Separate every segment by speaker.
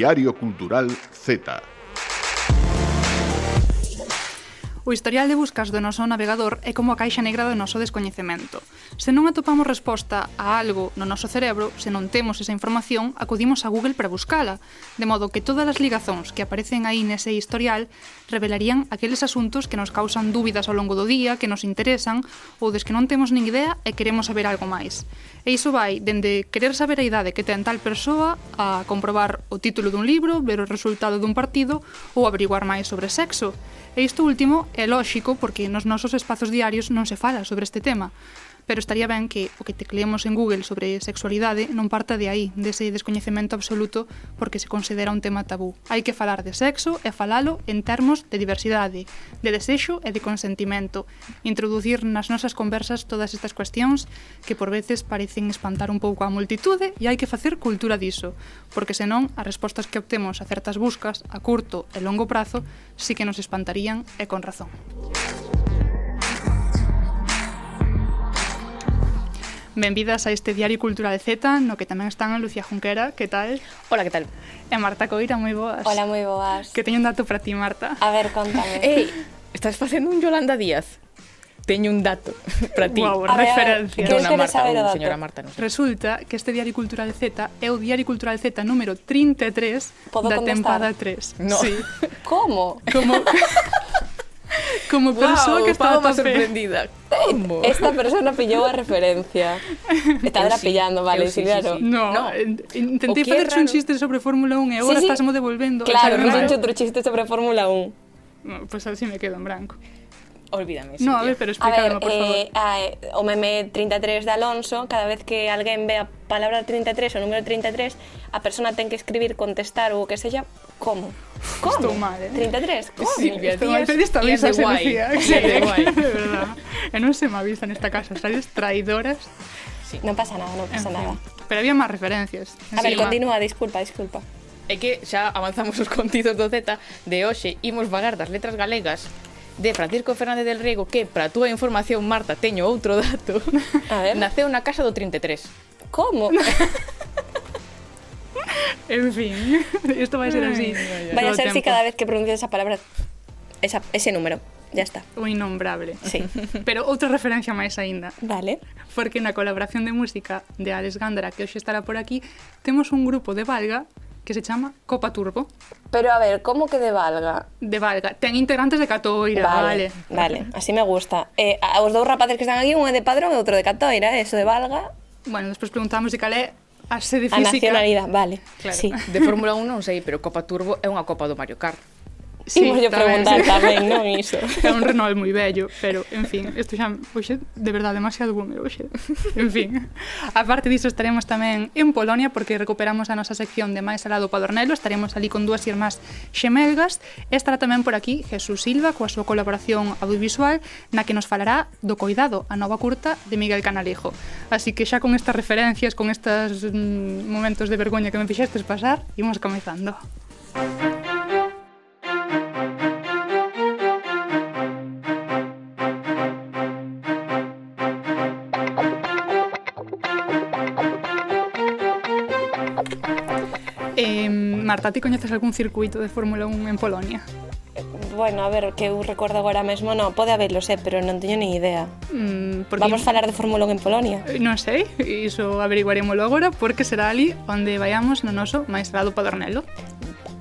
Speaker 1: Diario Cultural Z.
Speaker 2: O historial de buscas do noso navegador é como a caixa negra do noso descoñecemento. Se non atopamos resposta a algo no noso cerebro, se non temos esa información, acudimos a Google para buscala, de modo que todas as ligazóns que aparecen aí nese historial revelarían aqueles asuntos que nos causan dúbidas ao longo do día, que nos interesan ou des que non temos nin idea e queremos saber algo máis. E iso vai dende querer saber a idade que ten tal persoa a comprobar o título dun libro, ver o resultado dun partido ou averiguar máis sobre sexo. E isto último é lóxico porque nos nosos espazos diarios non se fala sobre este tema pero estaría ben que o que tecleemos en Google sobre sexualidade non parta de aí, dese descoñecemento absoluto porque se considera un tema tabú. Hai que falar de sexo e falalo en termos de diversidade, de desexo e de consentimento, introducir nas nosas conversas todas estas cuestións que por veces parecen espantar un pouco a multitude e hai que facer cultura diso, porque senón as respostas que obtemos a certas buscas a curto e longo prazo sí que nos espantarían e con razón. Benvidas a este Diario Cultural Z, no que tamén están a Lucía Junquera, que tal?
Speaker 3: Hola, que tal?
Speaker 2: E Marta Coira, moi boas.
Speaker 4: Hola, moi boas.
Speaker 2: Que teño un dato para ti, Marta.
Speaker 4: A ver, contame.
Speaker 3: Ei, estás facendo un Yolanda Díaz? teño un dato para ti.
Speaker 2: Wow,
Speaker 4: a
Speaker 2: referencia.
Speaker 4: Ver,
Speaker 3: Dona Marta,
Speaker 4: saber o dato?
Speaker 3: señora Marta, non sei.
Speaker 2: Resulta que este Diario Cultural Z é o Diario Cultural Z número 33
Speaker 4: Podo
Speaker 2: da
Speaker 4: contestar?
Speaker 2: tempada 3.
Speaker 3: No.
Speaker 2: Sí.
Speaker 4: Como?
Speaker 2: Como... Como persoa
Speaker 3: wow,
Speaker 2: que estaba
Speaker 3: Paloma sorprendida. Como?
Speaker 4: Esta persona pillou a referencia. Está
Speaker 3: sí,
Speaker 4: pillando, vale,
Speaker 3: sí,
Speaker 4: sí, claro.
Speaker 3: Sí,
Speaker 2: sí.
Speaker 3: No,
Speaker 2: no. intentei facer un chiste sobre Fórmula 1 e agora
Speaker 4: sí, sí.
Speaker 2: estásmo devolvendo.
Speaker 4: Claro,
Speaker 2: non
Speaker 4: outro chiste sobre Fórmula 1.
Speaker 2: No, pois pues así me quedo en branco.
Speaker 3: Olvídame.
Speaker 2: No, a ver, pero explícalo, por favor.
Speaker 4: Eh, a, o meme 33 de Alonso, cada vez que alguén ve a palabra 33 ou número 33, a persona ten que escribir, contestar ou o que sella, como? Como?
Speaker 2: Estou mal, eh?
Speaker 4: 33, como?
Speaker 3: Silvia, sí,
Speaker 2: estou mal, tedes tamén
Speaker 3: esa.
Speaker 2: Sí,
Speaker 3: de guai. de
Speaker 2: verdad. E non se me avisa nesta casa, sales traidoras. Sí.
Speaker 4: Non pasa nada, non pasa
Speaker 2: en
Speaker 4: nada. Fin.
Speaker 2: Pero había máis referencias.
Speaker 4: A ver, continúa, disculpa, disculpa.
Speaker 3: É que xa avanzamos os contidos do Z de hoxe, imos vagar das letras galegas de Francisco Fernández del Riego que, para a túa información, Marta, teño outro dato.
Speaker 4: A ver.
Speaker 3: Naceu na casa do 33.
Speaker 4: Como?
Speaker 2: en fin, isto vai ser así.
Speaker 4: Vai a ser si cada vez que pronuncies esa palabra, esa, ese número. Ya está.
Speaker 2: O innombrable.
Speaker 4: Sí.
Speaker 2: Pero outra referencia máis aínda.
Speaker 4: Vale.
Speaker 2: Porque na colaboración de música de Alex Gándara, que hoxe estará por aquí, temos un grupo de Valga que se chama Copa Turbo.
Speaker 4: Pero a ver, como que de Valga?
Speaker 2: De Valga. Ten integrantes de Catoira, vale.
Speaker 4: Vale, vale así me gusta. Eh, os dous rapaces que están aquí, un é de Padrón e outro de Catoira, eh, eso de Valga.
Speaker 2: Bueno, despois preguntamos de cal é a sede física.
Speaker 4: A nacionalidade, vale.
Speaker 2: Claro.
Speaker 4: Sí.
Speaker 3: De Fórmula 1 non sei, pero Copa Turbo é unha copa do Mario Kart.
Speaker 2: Sí, Imoslle
Speaker 4: preguntar tamén, non iso.
Speaker 2: É un Renault moi bello, pero, en fin, isto xa, oxe, de verdade, demasiado boomer, oxe. En fin, aparte disso estaremos tamén en Polonia porque recuperamos a nosa sección de máis alado Padornelo, estaremos ali con dúas irmás xemelgas, e estará tamén por aquí Jesús Silva coa súa colaboración audiovisual na que nos falará do Coidado, a nova curta de Miguel Canalejo. Así que xa con estas referencias, con estes mm, momentos de vergoña que me fixestes pasar, imos comezando. Música Marta, ti coñeces algún circuito de Fórmula 1 en Polonia?
Speaker 4: Bueno, a ver, que eu recordo agora mesmo, no, pode haberlo, sé, pero non teño nin idea.
Speaker 2: Mm, porque...
Speaker 4: Vamos falar de Fórmula 1 en Polonia?
Speaker 2: Eh, non sei, iso averiguaremoslo agora, porque será ali onde vayamos no noso maestrado Padornelo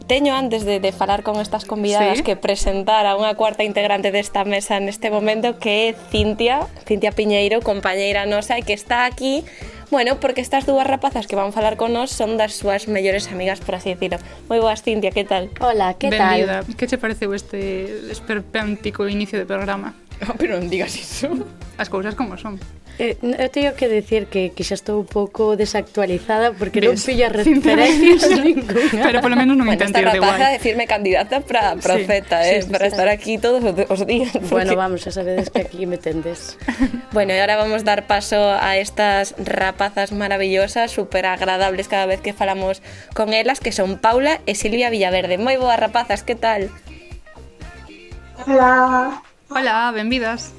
Speaker 4: teño antes de, de falar con estas convidadas
Speaker 2: sí.
Speaker 4: que presentar a unha cuarta integrante desta mesa neste momento que é Cintia, Cintia Piñeiro, compañeira nosa e que está aquí Bueno, porque estas dúas rapazas que van falar con nós son das súas mellores amigas, por así decirlo. Moi boas, Cintia, que tal?
Speaker 5: Hola, que tal?
Speaker 2: Benvida, que che pareceu este esperpéntico inicio de programa?
Speaker 3: Pero non digas iso.
Speaker 2: As cousas como son.
Speaker 5: Eh, eu teño que decir que que xa estou un pouco desactualizada porque
Speaker 2: ¿Ves?
Speaker 5: non
Speaker 2: pilla
Speaker 5: referencias ninguna.
Speaker 2: Pero polo menos non me
Speaker 4: intento
Speaker 2: ir de guai.
Speaker 4: Esta decirme candidata para profeta,
Speaker 2: sí,
Speaker 4: eh,
Speaker 2: sí, sí,
Speaker 4: para
Speaker 2: sí,
Speaker 4: estar sí. aquí todos os días. Porque...
Speaker 5: Bueno, vamos, xa sabedes que aquí me tendes.
Speaker 4: bueno, e ahora vamos dar paso a estas rapazas maravillosas, super agradables cada vez que falamos con elas, que son Paula e Silvia Villaverde. Moi boas rapazas, que tal?
Speaker 6: Hola.
Speaker 2: Hola, benvidas.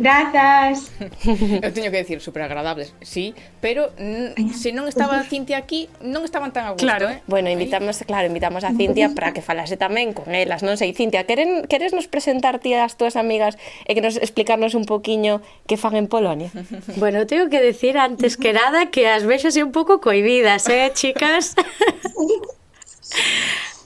Speaker 6: Grazas.
Speaker 3: Eu teño que decir super agradables, sí, pero se non estaba a Cintia aquí, non estaban tan a gusto,
Speaker 2: claro.
Speaker 3: eh?
Speaker 4: Bueno, invitamos, claro, invitamos a Cintia para que falase tamén con elas, non sei, Cintia, queren queres nos presentar ti as túas amigas e que nos explicarnos un poquiño que fan en Polonia?
Speaker 5: Bueno, teño que decir antes que nada que as vexas un pouco coibidas, eh, chicas?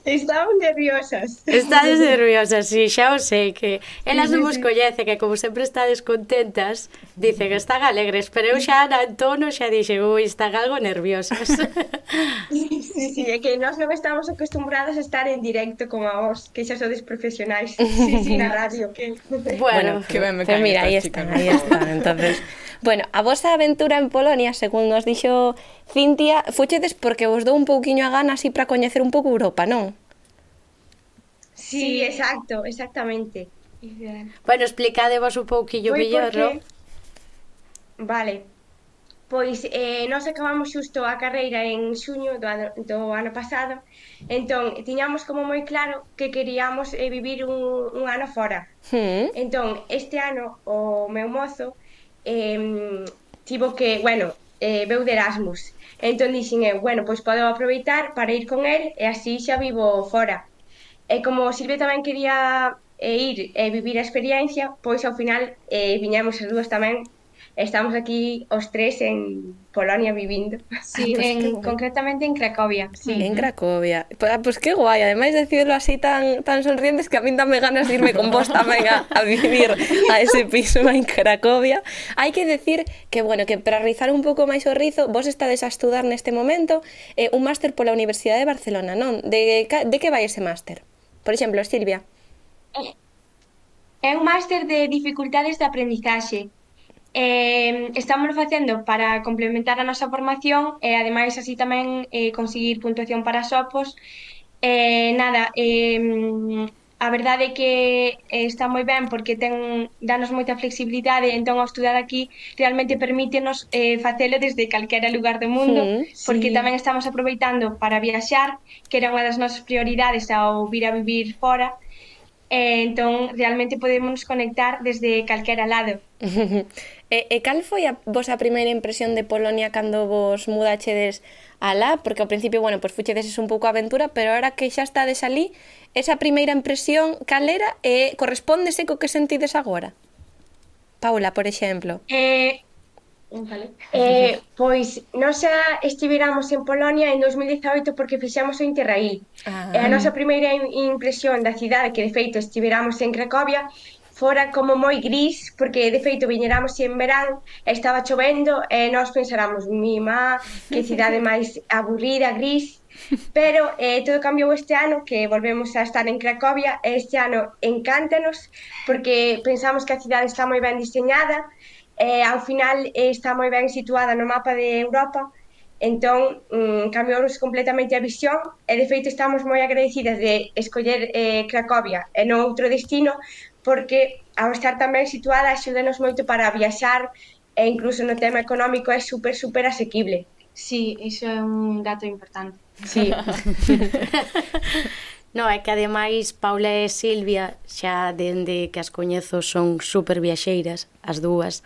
Speaker 6: Estamos nerviosas.
Speaker 5: Estades nerviosas, sí, xa o sei que elas non vos coñece que como sempre estades contentas, dicen que están alegres, pero eu xa na tono xa dixen, ui, están algo nerviosas.
Speaker 6: Sí, sí, sí, é que nós non estamos acostumbradas a estar en directo como a vos, que xa sodes profesionais, sí, sí, na radio. Que...
Speaker 5: Bueno, bueno
Speaker 3: que ben me caen
Speaker 4: mira, aí están, aí están, entonces... Bueno, a vosa aventura en Polonia, según nos dixo Cintia, fuchedes porque vos dou un pouquiño a gana así para coñecer un pouco Europa, non?
Speaker 6: Sí, exacto, exactamente.
Speaker 5: Bueno, explicadevos un pouquillo mellor, non?
Speaker 6: Vale. Pois eh, nós acabamos xusto a carreira en xuño do ano, do ano pasado Entón, tiñamos como moi claro que queríamos eh, vivir un, un ano fora
Speaker 4: hmm.
Speaker 6: Entón, este ano o meu mozo eh, tivo que, bueno, eh, veu de Erasmus. Entón dixen eu, bueno, pois podo aproveitar para ir con el e así xa vivo fora. E como Silvia tamén quería eh, ir e vivir a experiencia, pois ao final eh, viñamos as dúas tamén estamos aquí os tres en Polonia vivindo. Sí,
Speaker 4: ah, pues
Speaker 6: en, concretamente en Cracovia. Sí.
Speaker 4: En Cracovia. Pois pues, ah, que guai, ademais de decirlo así tan, tan sonrientes que a min dame ganas de irme con vos tamén a, a vivir a ese piso en Cracovia. Hai que decir que, bueno, que para rizar un pouco máis o rizo, vos estades a estudar neste momento eh, un máster pola Universidade de Barcelona, non? De, de que vai ese máster? Por exemplo, Silvia.
Speaker 6: Eh, é un máster de dificultades de aprendizaxe eh, estamos facendo para complementar a nosa formación e ademais así tamén eh, conseguir puntuación para sopos eh, nada eh, a verdade é que eh, está moi ben porque ten danos moita flexibilidade, entón ao estudar aquí realmente permítenos eh, facelo desde calquera lugar do mundo,
Speaker 4: sí,
Speaker 6: porque
Speaker 5: sí.
Speaker 6: tamén estamos aproveitando para viaxar, que era unha das nosas prioridades ao vir a vivir fora, eh, entón realmente podemos conectar desde calquera lado.
Speaker 4: e, e cal foi a vosa primeira impresión de Polonia cando vos mudachedes alá? Porque ao principio, bueno, pois fuchedes un pouco a aventura, pero ahora que xa estades alí, esa primeira impresión cal era e correspondese correspóndese co que sentides agora? Paula, por exemplo.
Speaker 6: Eh, Vale. Eh, pois, nós xa estiveramos en Polonia en 2018 porque fixamos o Interrail.
Speaker 4: Eh, ah.
Speaker 6: E a nosa primeira impresión da cidade, que de feito estiveramos en Cracovia, fora como moi gris, porque de feito viñeramos en verán, estaba chovendo e nós pensáramos, mima, que cidade máis aburrida, gris, pero eh, todo cambiou este ano que volvemos a estar en Cracovia e este ano encántanos porque pensamos que a cidade está moi ben diseñada eh, ao final eh, está moi ben situada no mapa de Europa, entón mm, cambiounos completamente a visión e de feito estamos moi agradecidas de escoller eh, Cracovia e non outro destino porque ao estar tamén situada axúdanos moito para viaxar e incluso no tema económico é super super asequible. Sí, iso é un dato importante. Sí.
Speaker 5: No, é que ademais Paula e Silvia xa dende que as coñezo son super viaxeiras, as dúas.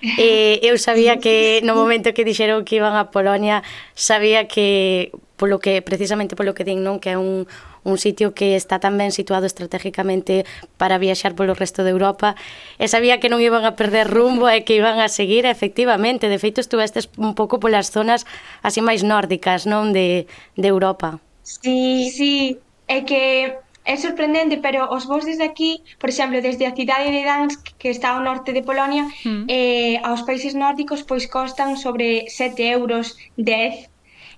Speaker 5: E eu sabía que no momento que dixeron que iban a Polonia, sabía que polo que precisamente polo que din, non, que é un un sitio que está tan ben situado estratégicamente para viaxar polo resto de Europa e sabía que non iban a perder rumbo e que iban a seguir efectivamente. De feito estuvestes un pouco polas zonas así máis nórdicas non de, de Europa.
Speaker 6: Sí, sí, é que é sorprendente, pero os voos desde aquí, por exemplo, desde a cidade de Dansk, que está ao norte de Polonia,
Speaker 2: mm.
Speaker 6: eh, aos países nórdicos, pois costan sobre 7 euros 10.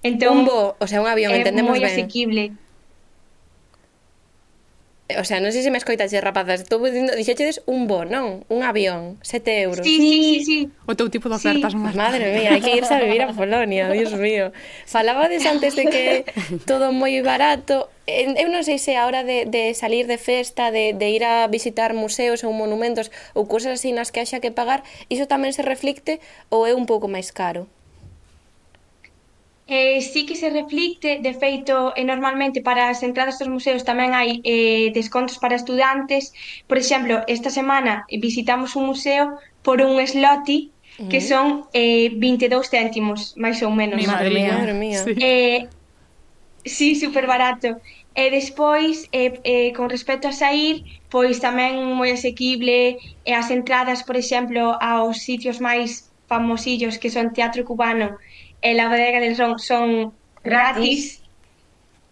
Speaker 6: Entón,
Speaker 4: un voo, o sea, un avión,
Speaker 6: é
Speaker 4: entendemos ben.
Speaker 6: É moi asequible
Speaker 4: o sea, non sei se me escoitaxe, rapazas, estou dicindo, dixéchedes un bo, non? Un avión, 7 euros.
Speaker 6: Sí, sí, sí, sí.
Speaker 2: O teu tipo de ofertas
Speaker 6: sí.
Speaker 2: máis.
Speaker 4: Madre mía, hai que irse a vivir a Polonia, Dios mío. Falabades antes de que todo moi barato, eu non sei se a hora de, de salir de festa, de, de ir a visitar museos ou monumentos ou cousas así nas que haxa que pagar, iso tamén se reflicte ou é un pouco máis caro?
Speaker 6: Eh, sí que se reflicte, de feito, eh, normalmente para as entradas dos museos tamén hai eh, descontos para estudantes. Por exemplo, esta semana visitamos un museo por un sloti que son eh, 22 céntimos, máis ou menos.
Speaker 2: Mi madre, mía.
Speaker 4: madre mía.
Speaker 2: Sí.
Speaker 6: Eh, sí, super barato. E despois, eh, eh, con respecto a sair, pois tamén moi asequible e as entradas, por exemplo, aos sitios máis famosillos que son Teatro Cubano Eh, e la bodega del son son gratis.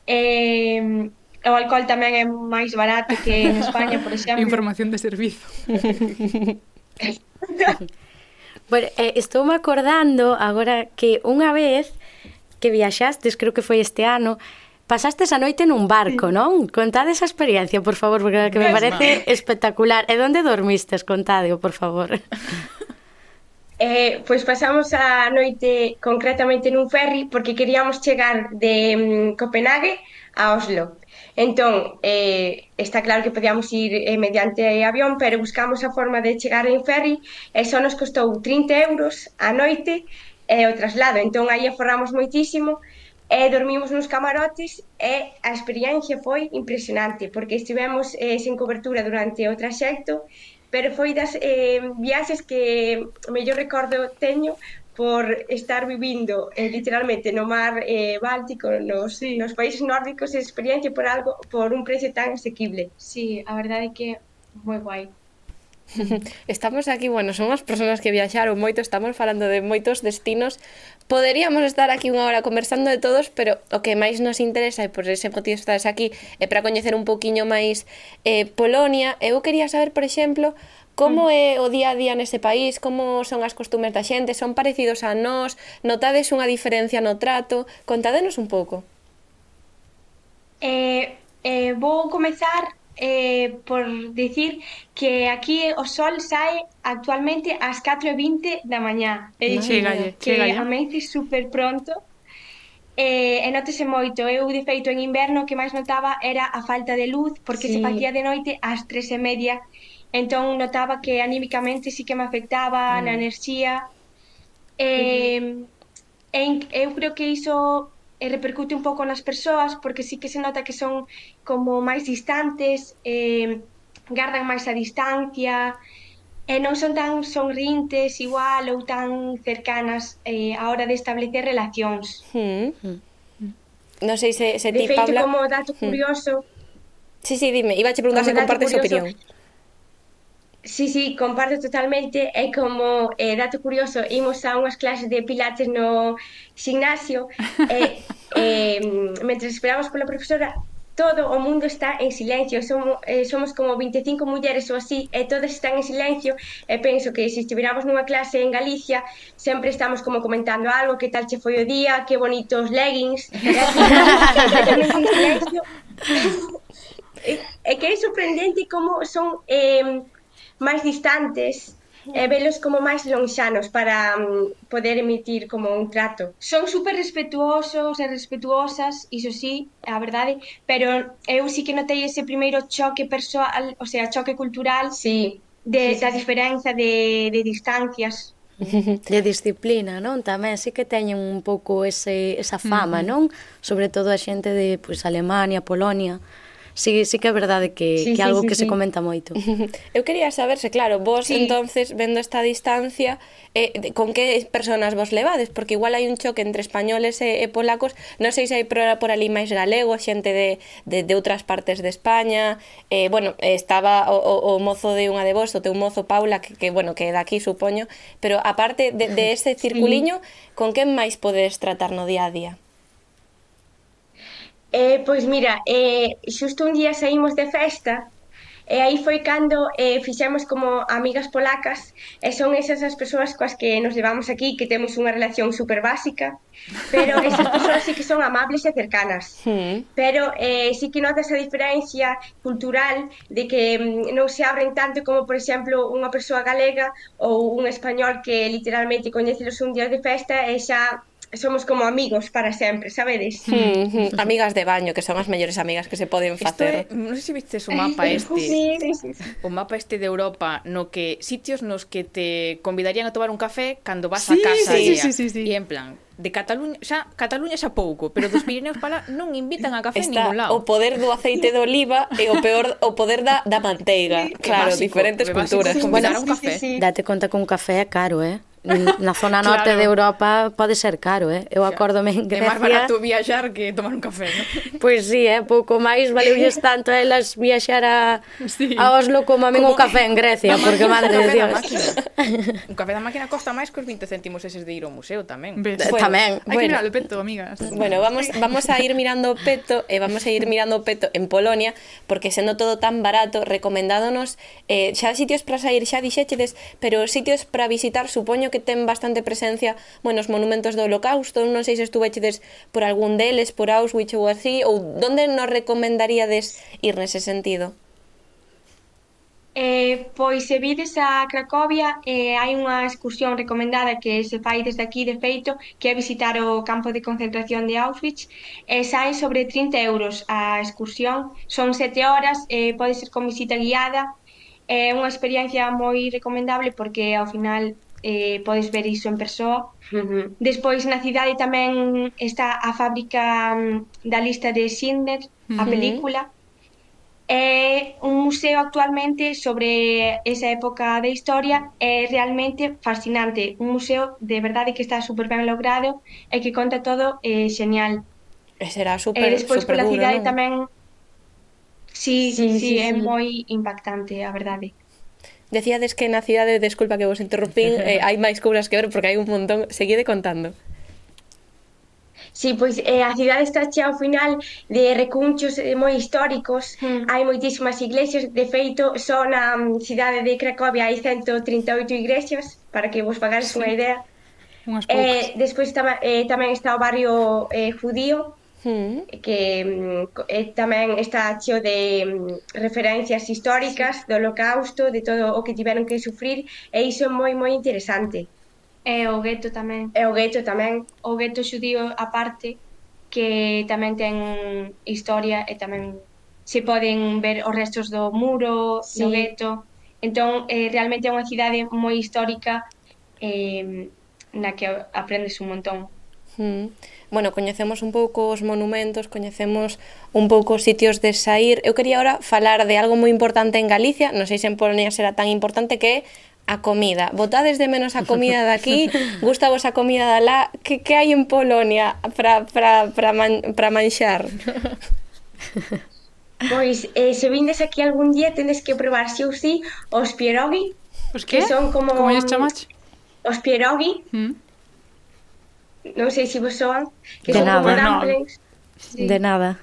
Speaker 6: Eh, o alcohol tamén é máis barato que en España, por exemplo.
Speaker 2: Información de servizo.
Speaker 5: bueno, eh, estou me acordando agora que unha vez que viaxastes, creo que foi este ano, pasastes a noite nun barco, non? Contade esa experiencia, por favor, porque que me parece espectacular. E onde dormistes? Contadeo, por favor.
Speaker 6: eh, pois pasamos a noite concretamente nun ferry porque queríamos chegar de mm, Copenhague a Oslo. Entón, eh, está claro que podíamos ir eh, mediante avión, pero buscamos a forma de chegar en ferry e só nos costou 30 euros a noite e eh, o traslado. Entón, aí aforramos moitísimo e eh, dormimos nos camarotes e a experiencia foi impresionante porque estivemos eh, sen cobertura durante o traxecto pero foi das eh, viaxes que mellor recordo teño por estar vivindo eh, literalmente no mar eh, Báltico, nos, sí. nos países nórdicos, experiencia por algo por un precio tan asequible. Sí, a verdade é que moi guai.
Speaker 4: Estamos aquí, bueno, son as persoas que viaxaron moito, estamos falando de moitos destinos, poderíamos estar aquí unha hora conversando de todos, pero o que máis nos interesa e por ese motivo estades aquí é para coñecer un poquiño máis eh, Polonia. Eu quería saber, por exemplo, Como mm. é o día a día nese país? Como son as costumes da xente? Son parecidos a nós? Notades unha diferencia no trato? Contádenos un pouco.
Speaker 6: Eh, eh, vou comezar eh, por dicir que aquí o sol sae actualmente ás 4.20 da mañá. É dicir,
Speaker 2: chegalle,
Speaker 6: que
Speaker 2: chegalle.
Speaker 6: amence super pronto. Eh, e notese moito, eu de feito en inverno que máis notaba era a falta de luz porque
Speaker 5: sí.
Speaker 6: se facía de noite ás tres e media entón notaba que anímicamente sí que me afectaba mm. na enerxía eh, en, eu creo que iso e repercute un pouco nas persoas porque sí que se nota que son como máis distantes, eh, gardan máis a distancia, e non son tan sonrintes igual ou tan cercanas eh, a hora de establecer relacións. Mm.
Speaker 4: -hmm. Non sei se, se ti, de
Speaker 6: feito,
Speaker 4: Paula...
Speaker 6: como dato hmm. curioso... Mm.
Speaker 4: Sí, sí, dime, iba a preguntar se compartes
Speaker 6: curioso,
Speaker 4: opinión.
Speaker 6: Sí, sí, comparto totalmente. É como eh, dato curioso, imos a unhas clases de pilates no gimnasio e eh, mentre esperamos pola profesora todo o mundo está en silencio. Somos, eh, somos como 25 mulleres ou así e todas están en silencio. E penso que se estiveramos nunha clase en Galicia sempre estamos como comentando algo que tal che foi o día, que bonitos leggings. E aquí, en silencio. E, e que é sorprendente como son eh, máis distantes e hmm. velos como máis lonxanos para mm, poder emitir como un trato. Son super respetuosos e respetuosas, iso sí, a verdade, pero eu sí que notei ese primeiro choque persoal, o sea, choque cultural,
Speaker 5: sí,
Speaker 6: de, sí, sí. da diferenza de, de distancias
Speaker 5: de disciplina, non? Tamén sí que teñen un pouco ese, esa fama, non? Sobre todo a xente de pois, Alemania, Polonia, sí, sí que é verdade que,
Speaker 6: sí,
Speaker 5: que é
Speaker 6: sí,
Speaker 5: algo
Speaker 6: sí,
Speaker 5: que
Speaker 6: sí.
Speaker 5: se comenta moito.
Speaker 4: Eu quería saberse, claro, vos
Speaker 6: sí.
Speaker 4: entonces vendo esta distancia, eh, con que personas vos levades, porque igual hai un choque entre españoles e, e polacos, non sei se hai por, por ali máis galego, xente de, de, de outras partes de España, eh, bueno, estaba o, o, o mozo de unha de vos, o teu mozo Paula, que, que bueno, que é daqui, supoño, pero aparte de, de ese circuliño, sí. con quen máis podes tratar no día a día?
Speaker 6: Eh, pois mira, eh, xusto un día saímos de festa E aí foi cando eh, fixemos como amigas polacas e son esas as persoas coas que nos levamos aquí que temos unha relación super básica pero esas persoas sí que son amables e cercanas
Speaker 4: sí.
Speaker 6: pero eh, sí que notas a diferencia cultural de que mm, non se abren tanto como por exemplo unha persoa galega ou un español que literalmente coñecelos un día de festa e xa somos como amigos para sempre, sabedes?
Speaker 4: Mm, -hmm. amigas de baño, que son as mellores amigas que se poden facer.
Speaker 3: É, non sei se vistes o mapa este.
Speaker 6: sí, sí, sí.
Speaker 3: O mapa este de Europa no que sitios nos que te convidarían a tomar un café cando vas
Speaker 2: sí,
Speaker 3: a casa
Speaker 2: sí,
Speaker 3: e,
Speaker 2: sí, sí, sí, sí.
Speaker 3: e en plan, de Cataluña, xa Cataluña xa pouco, pero dos Pirineos para non invitan a café
Speaker 4: Está en
Speaker 3: ningún lado.
Speaker 4: o poder do aceite de oliva e o peor o poder da da manteiga.
Speaker 3: Sí,
Speaker 4: claro,
Speaker 3: básico,
Speaker 4: diferentes culturas.
Speaker 3: Sí,
Speaker 6: sí,
Speaker 3: bueno,
Speaker 6: un
Speaker 3: café.
Speaker 6: Sí, sí.
Speaker 5: Date conta que un café é caro, eh? na zona norte
Speaker 3: claro.
Speaker 5: de Europa pode ser caro, eh? Eu acórdome en Grecia...
Speaker 3: É máis barato viaxar que tomar un café, non?
Speaker 5: Pois pues sí, eh? pouco máis valeulles tanto ¿eh? a elas viaxar a,
Speaker 3: sí.
Speaker 5: a Oslo como a mí o café en Grecia, porque madre de Dios.
Speaker 3: un café da máquina costa máis que os 20 céntimos eses de ir ao museo tamén.
Speaker 2: Ves?
Speaker 5: Bueno, tamén.
Speaker 2: Hai
Speaker 4: bueno.
Speaker 2: que mirar o peto, amigas.
Speaker 4: Bueno, vamos, vamos a ir mirando o peto e vamos a ir mirando o peto en Polonia, porque sendo todo tan barato, recomendádonos eh, xa sitios para sair, xa dixéchedes, pero sitios para visitar supoño que ten bastante presencia bueno, os monumentos do holocausto, non sei se estuvechedes por algún deles, por Auschwitz ou así, ou donde nos recomendaríades ir nese sentido?
Speaker 6: Eh, pois se vides a Cracovia eh, hai unha excursión recomendada que se fai desde aquí de feito que é visitar o campo de concentración de Auschwitz e eh, saen sobre 30 euros a excursión son 7 horas, eh, pode ser con visita guiada é eh, unha experiencia moi recomendable porque ao final eh, podes ver iso en persoa.
Speaker 5: Uh -huh.
Speaker 6: Despois na cidade tamén está a fábrica mm, da lista de Schindler, uh
Speaker 4: -huh.
Speaker 6: a película. É un museo actualmente sobre esa época da historia é realmente fascinante. Un museo de verdade que está super ben logrado e que conta todo eh, genial.
Speaker 4: E será super, e
Speaker 6: despois
Speaker 4: super
Speaker 6: pola
Speaker 4: duro,
Speaker 6: cidade
Speaker 4: non?
Speaker 6: tamén Sí, sí,
Speaker 5: sí,
Speaker 6: sí,
Speaker 5: sí,
Speaker 6: é moi impactante, a verdade.
Speaker 4: Decíades que na cidade, desculpa que vos interrumpín, eh, hai máis cousas que ver porque hai un montón. Seguide contando.
Speaker 6: Sí, pois eh, a cidade está chea ao final de recunchos eh, moi históricos,
Speaker 4: mm.
Speaker 6: hai moitísimas iglesias, de feito, só na mm, cidade de Cracovia hai 138 iglesias, para que vos pagares sí. unha idea.
Speaker 2: Unhas eh, poucas.
Speaker 6: Eh, despois tam eh, tamén está o barrio eh, judío,
Speaker 4: Hmm.
Speaker 6: que é tamén está cheo de mm, referencias históricas do holocausto, de todo o que tiveron que sufrir, e iso é moi moi interesante.
Speaker 7: E o gueto tamén.
Speaker 6: E o gueto tamén.
Speaker 7: O gueto xudío aparte, que tamén ten historia e tamén
Speaker 6: se poden ver os restos do muro,
Speaker 7: sí.
Speaker 6: do gueto. Entón, eh, realmente é unha cidade moi histórica eh, na que aprendes un montón.
Speaker 4: Mm. Bueno, coñecemos un pouco os monumentos, coñecemos un pouco os sitios de sair. Eu quería ahora falar de algo moi importante en Galicia, non sei se en Polonia será tan importante que a comida. Votades de menos a comida de aquí, gusta vos a comida de lá. Que, que hai en Polonia para man, para manxar?
Speaker 6: Pois, eh, se vindes aquí algún día, tedes que probar si ou si os pierogi.
Speaker 2: Os
Speaker 6: que?
Speaker 2: que
Speaker 6: son como...
Speaker 2: Como lles chamach?
Speaker 6: Os pierogi.
Speaker 2: Mm
Speaker 6: non sei se vos soan, que
Speaker 5: de
Speaker 6: son nada, como
Speaker 5: dumplings.
Speaker 2: No.
Speaker 6: Sí.
Speaker 5: De nada.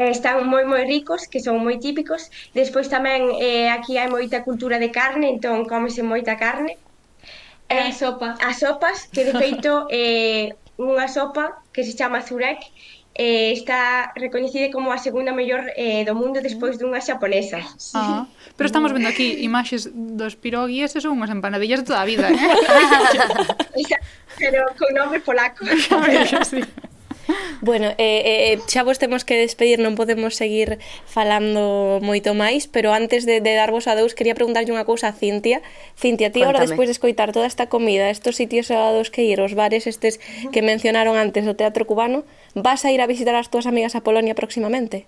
Speaker 6: Eh, están moi moi ricos, que son moi típicos. Despois tamén eh, aquí hai moita cultura de carne, entón cómese moita carne.
Speaker 7: E eh, a sopa.
Speaker 6: As sopas, que de feito eh, unha sopa que se chama zurek, eh, está recoñecida como a segunda mellor eh, do mundo despois dunha xaponesa.
Speaker 2: Ah, pero estamos vendo aquí imaxes dos piroguíes e son unhas empanadillas de toda a vida, eh?
Speaker 6: Pero con nome polaco.
Speaker 2: sí.
Speaker 4: Bueno, eh, eh, eh, xa vos temos que despedir, non podemos seguir falando moito máis, pero antes de, de darvos adeus, quería preguntarlle unha cousa a Cintia. Cintia, ti agora despois de escoitar toda esta comida, estos sitios a dos que ir, os bares estes que mencionaron antes, o teatro cubano, vas a ir a visitar as túas amigas a Polonia próximamente?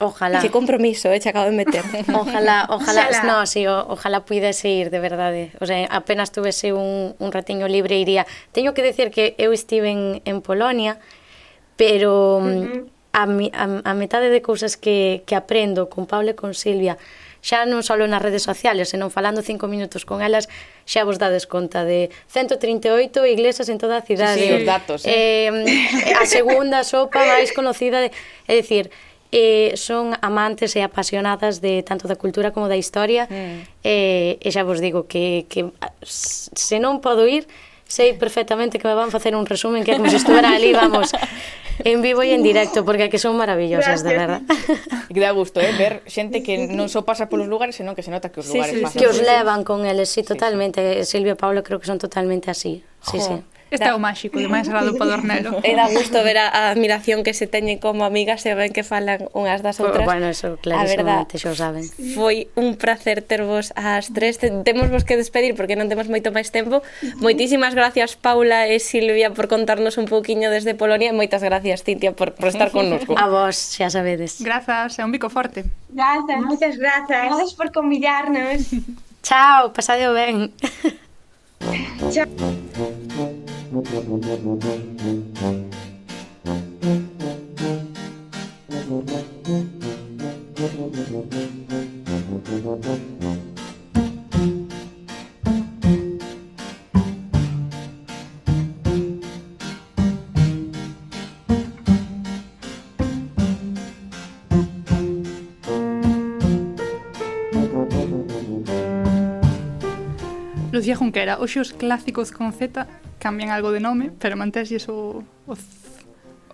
Speaker 5: Ojalá.
Speaker 4: Que compromiso, eh, che acabo de meter.
Speaker 5: Ojalá, ojalá,
Speaker 6: ojalá.
Speaker 5: no, sí, o, ojalá puidese ir, de verdade. Eh. O sea, apenas tuvese un, un ratiño libre iría. Teño que decir que eu estive en, en Polonia, pero mm, uh -huh. a, mi, a, a metade de cousas que, que aprendo con Pablo e con Silvia, xa non só nas redes sociales, senón falando cinco minutos con elas, xa vos dades conta de 138 iglesias en toda a cidade.
Speaker 3: Sí, sí, os datos.
Speaker 5: Eh. Eh, a segunda sopa máis conocida, de, é dicir, eh, son amantes e apasionadas de tanto da cultura como da historia mm. eh, e xa vos digo que, que se non podo ir sei perfectamente que me van facer un resumen que é como se estuvera ali, vamos, en vivo e en directo, porque que son maravillosas, de verdad.
Speaker 3: Que dá gusto, eh, ver xente que non só pasa polos lugares, senón que se nota que os lugares
Speaker 4: sí, sí,
Speaker 3: pasan.
Speaker 5: Que os levan con eles, sí, totalmente. Sí, sí. Silvio e Pablo creo que son totalmente así. Sí,
Speaker 4: jo.
Speaker 5: sí.
Speaker 2: Este é o máxico de máis sagrado Padornelo.
Speaker 4: E dá gusto ver a, a admiración que se teñen como amigas e ven que falan unhas das outras.
Speaker 5: Bueno, eso clarísimamente xa saben.
Speaker 4: Foi un placer tervos as tres. Temos vos que despedir porque non temos moito máis tempo. Moitísimas gracias Paula e Silvia por contarnos un pouquiño desde Polonia e moitas gracias Cintia por, por estar connosco.
Speaker 5: A vos, xa sabedes.
Speaker 2: Grazas, é un bico forte.
Speaker 6: Grazas, moitas grazas. Grazas por convidarnos.
Speaker 5: Chao, pasadeo ben.
Speaker 6: 大
Speaker 2: 家。Sofía Junquera. Hoxe os clásicos con Z cambian algo de nome, pero mantéselles o, o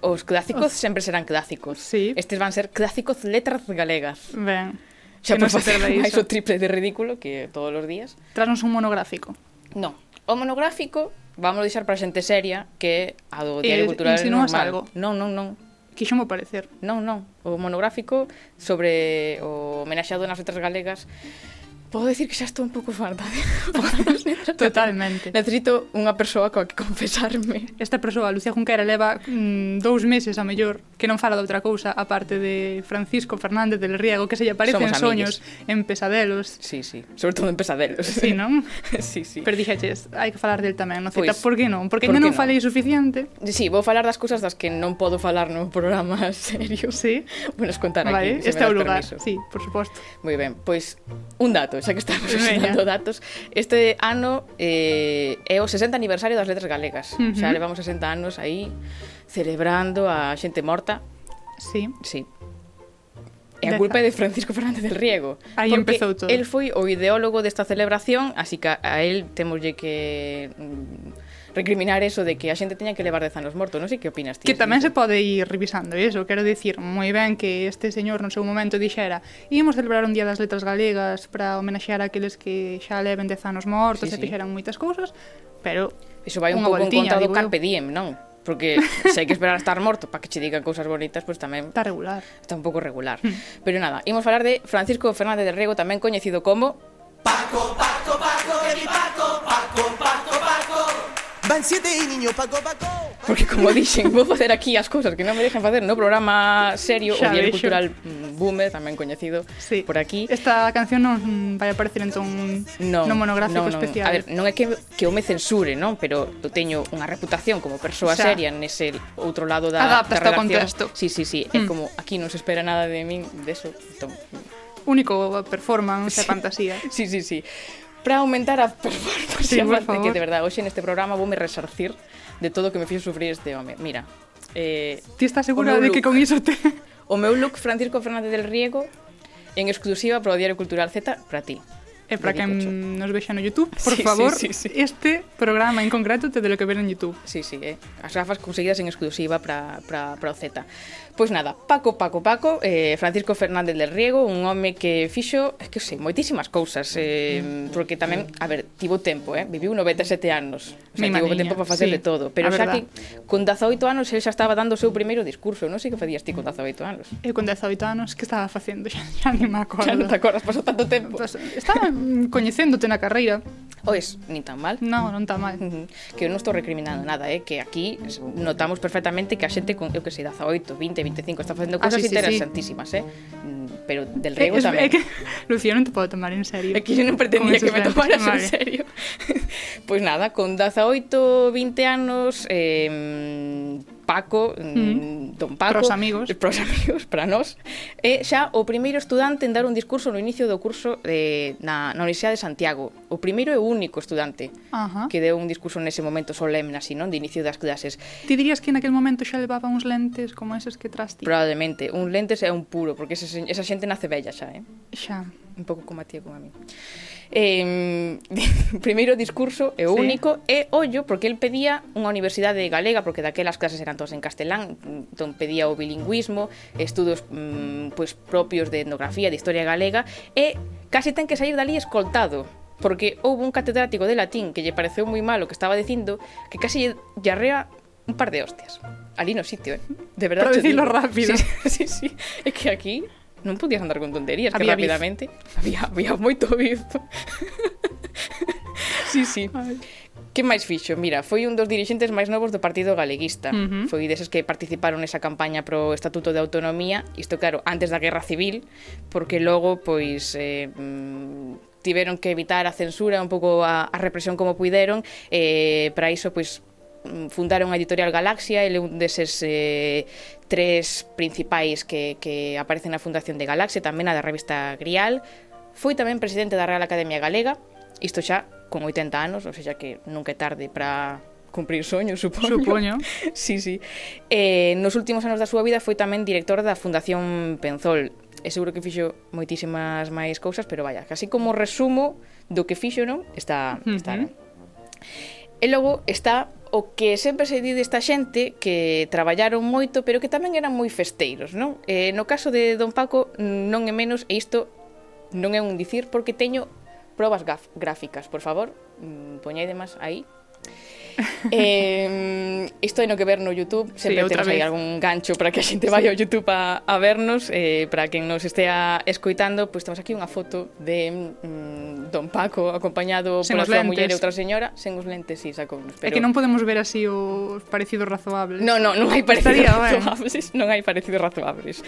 Speaker 3: Os clásicos os... sempre serán clásicos.
Speaker 2: Sí.
Speaker 3: Estes van ser clásicos letras galegas.
Speaker 2: Ben.
Speaker 3: Xa por facer máis o triple de ridículo que todos os días.
Speaker 2: Trasnos un monográfico.
Speaker 3: Non. O monográfico vamos deixar para xente seria que a do Diario eh,
Speaker 2: Cultural
Speaker 3: normal.
Speaker 2: algo.
Speaker 3: Non, non, non.
Speaker 2: Quixo mo parecer.
Speaker 3: Non, non. O monográfico sobre o homenaxeado nas letras galegas Podo decir que xa estou un pouco farta de
Speaker 2: Totalmente.
Speaker 3: Necesito unha persoa coa que confesarme.
Speaker 2: Esta persoa, Lucía Junquera, leva mm, dous meses a mellor que non fala de outra cousa aparte de Francisco Fernández del Riego, que se lle aparece
Speaker 3: Somos
Speaker 2: en
Speaker 3: amigues.
Speaker 2: soños, en pesadelos.
Speaker 3: Sí, sí. Sobre todo en pesadelos.
Speaker 2: Sí, non?
Speaker 3: sí, sí.
Speaker 2: Pero dixeches, hai que falar del tamén, non?
Speaker 3: Pois,
Speaker 2: por que non? Porque
Speaker 3: por
Speaker 2: ainda non,
Speaker 3: non
Speaker 2: falei suficiente.
Speaker 3: Sí, vou falar das cousas das que non podo falar no programa serio.
Speaker 2: Sí.
Speaker 3: Bueno, contar
Speaker 2: vale,
Speaker 3: aquí,
Speaker 2: este é o lugar.
Speaker 3: Permiso.
Speaker 2: Sí, por suposto.
Speaker 3: Moi ben, pois un dato xa que estamos enseñando datos, este ano eh, é o 60 aniversario das letras galegas.
Speaker 2: Uh -huh.
Speaker 3: Xa levamos 60 anos aí celebrando a xente morta.
Speaker 2: Sí.
Speaker 3: Sí. E a culpa é de Francisco Fernández del Riego.
Speaker 2: Aí empezou todo.
Speaker 3: El foi o ideólogo desta celebración, así que a él temoslle que mm, recriminar eso de que a xente teña que levar 10 anos morto, non sei que opinas ti.
Speaker 2: Que tamén se pode ir revisando eso, quero dicir, moi ben que este señor no seu momento dixera íamos celebrar un día das letras galegas para homenaxear aqueles que xa leven 10 anos mortos
Speaker 3: sí,
Speaker 2: e
Speaker 3: sí.
Speaker 2: fixeran moitas cousas, pero
Speaker 3: Iso vai un pouco en contra do Carpe Diem, non? porque se hai que esperar a estar morto para que che digan cousas bonitas, pois pues tamén
Speaker 2: está regular.
Speaker 3: Está un pouco regular. Hmm. Pero nada, imos falar de Francisco Fernández de Rego, tamén coñecido como
Speaker 8: Paco, Paco, Paco, que mi Paco, Paco, Paco.
Speaker 3: Porque como dixen, vou facer aquí as cousas que non me deixan facer no programa serio,
Speaker 2: Xa
Speaker 3: o Diario
Speaker 2: veixo.
Speaker 3: Cultural mm, Boomer, tamén coñecido
Speaker 2: sí.
Speaker 3: por aquí.
Speaker 2: Esta canción non mm, vai aparecer entón
Speaker 3: non,
Speaker 2: no monográfico
Speaker 3: non, non.
Speaker 2: especial.
Speaker 3: A ver, non é que, que eu me censure, non? Pero eu teño unha reputación como persoa
Speaker 2: Xa.
Speaker 3: seria nese outro lado da,
Speaker 2: Adapta
Speaker 3: da relación.
Speaker 2: contexto.
Speaker 3: Sí, sí, sí. Mm. É
Speaker 2: hmm.
Speaker 3: como aquí non se espera nada de min, de eso. Entón,
Speaker 2: único performance sí. e fantasía.
Speaker 3: Sí, sí, sí para aumentar a performance
Speaker 2: sí, amante,
Speaker 3: que de verdade, hoxe neste programa voume resarcir de todo o que me fixo sufrir este home. Mira, eh,
Speaker 2: ti estás segura de
Speaker 3: look, que
Speaker 2: con iso te...
Speaker 3: O meu look Francisco Fernández del Riego en exclusiva para o Diario Cultural Z para ti.
Speaker 2: E para quen nos vexa no YouTube, por
Speaker 3: sí,
Speaker 2: favor,
Speaker 3: sí, sí, sí.
Speaker 2: este programa en concreto te de lo que ver en YouTube.
Speaker 3: Sí, sí, eh. as gafas conseguidas en exclusiva para, para, para o Z. Pois nada, Paco, Paco, Paco, eh, Francisco Fernández del Riego, un home que fixo, é que sei, moitísimas cousas, eh, porque tamén, a ver, tivo tempo, eh, viviu 97 anos, o sea,
Speaker 2: Mi
Speaker 3: tivo
Speaker 2: maniña,
Speaker 3: tempo para facerle
Speaker 2: sí,
Speaker 3: todo, pero xa
Speaker 2: verdad.
Speaker 3: que con 18 anos ele xa estaba dando o seu primeiro discurso, non sei que facías ti con 18 anos.
Speaker 2: Eu con 18 anos que estaba facendo, xa, xa ni me acordo.
Speaker 3: Xa non te acordas, pasou tanto tempo.
Speaker 2: Pues, estaba coñecéndote na carreira.
Speaker 3: Ois, nin tan mal.
Speaker 2: Non, non tan mal.
Speaker 3: Que eu non estou recriminando nada, eh, que aquí notamos perfectamente que a xente con, eu que sei, 18, 20, 20 25. Estás haciendo
Speaker 2: cosas
Speaker 3: ah,
Speaker 2: sí, interesantísimas, sí.
Speaker 3: ¿eh? Mm, pero del rey
Speaker 2: es, también. Que, Lucía, no te puedo tomar en serio.
Speaker 3: Es que yo no pretendía que me tomaras en serio. pues nada, con 18, 20 años... Eh, Paco, mm. don Paco,
Speaker 2: pros amigos,
Speaker 3: pros amigos para nós, é xa o primeiro estudante en dar un discurso no inicio do curso de, na, na Universidade de Santiago. O primeiro e único estudante
Speaker 2: Ajá.
Speaker 3: que deu un discurso nese momento solemne así, non, de inicio das clases.
Speaker 2: Ti dirías que naquel momento xa levaba uns lentes como eses que tras ti?
Speaker 3: Probablemente, un lentes é un puro, porque ese, esa xente nace bella xa, eh?
Speaker 2: Xa.
Speaker 3: Un pouco como a ti e como a mí eh, primeiro discurso e o
Speaker 2: sí.
Speaker 3: único e ollo porque el pedía unha universidade galega porque daquelas clases eran todas en castelán entón pedía o bilingüismo estudos mm, pois propios de etnografía de historia galega e case ten que sair dali escoltado porque houve un catedrático de latín que lle pareceu moi mal o que estaba dicindo que case lle arrea un par de hostias ali no sitio, eh? de verdade.
Speaker 2: Para dicilo
Speaker 3: digo.
Speaker 2: rápido.
Speaker 3: Sí, sí, sí. É que aquí non podías andar con tonterías,
Speaker 2: había que
Speaker 3: rapidamente bif. había, había moito bif. sí, sí. Que máis fixo? Mira, foi un dos dirixentes máis novos do Partido Galeguista.
Speaker 2: Uh -huh.
Speaker 3: Foi deses que participaron nesa campaña pro Estatuto de Autonomía, isto claro, antes da Guerra Civil, porque logo pois eh, mm, tiveron que evitar a censura, un pouco a, a represión como puideron, eh, para iso pois Mm, fundaron a Editorial Galaxia, ele é un deses eh, tres principais que, que aparecen na fundación de Galaxia, tamén a da revista Grial, foi tamén presidente da Real Academia Galega, isto xa con 80 anos, ou seja que nunca é tarde para cumprir soños, supoño.
Speaker 2: Supoño.
Speaker 3: sí, sí. Eh, nos últimos anos da súa vida foi tamén director da Fundación Penzol, e seguro que fixo moitísimas máis cousas, pero vaya, casi como resumo do que fixo, non? Está, está
Speaker 2: uh -huh.
Speaker 3: ben. E logo está o que sempre se di desta xente que traballaron moito, pero que tamén eran moi festeiros, non? Eh, no caso de Don Paco non é menos, e isto non é un dicir porque teño probas gráficas, por favor, mm, poñedemas aí eh, isto hai no que ver no YouTube, sempre
Speaker 2: sí,
Speaker 3: temos aí algún gancho para que a xente vai ao YouTube a, a vernos, eh, para quen nos estea escoitando, pois pues, temos aquí unha foto de mm, Don Paco acompañado
Speaker 2: sen
Speaker 3: pola súa muller e outra señora, sen os lentes, si, sí, sacounos. Pero...
Speaker 2: É que non podemos ver así os parecidos razoables.
Speaker 3: No, no, non hai parecidos
Speaker 2: Estaría,
Speaker 3: razoables, non hai parecidos razoables.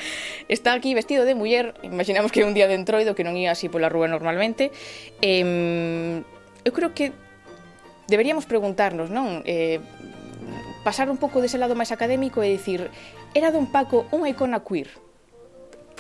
Speaker 3: Está aquí vestido de muller, imaginamos que un día de entroido que non ia así pola rúa normalmente. Eh, eu creo que deberíamos preguntarnos, non? Eh, pasar un pouco dese lado máis académico e dicir, era Don Paco unha icona queer?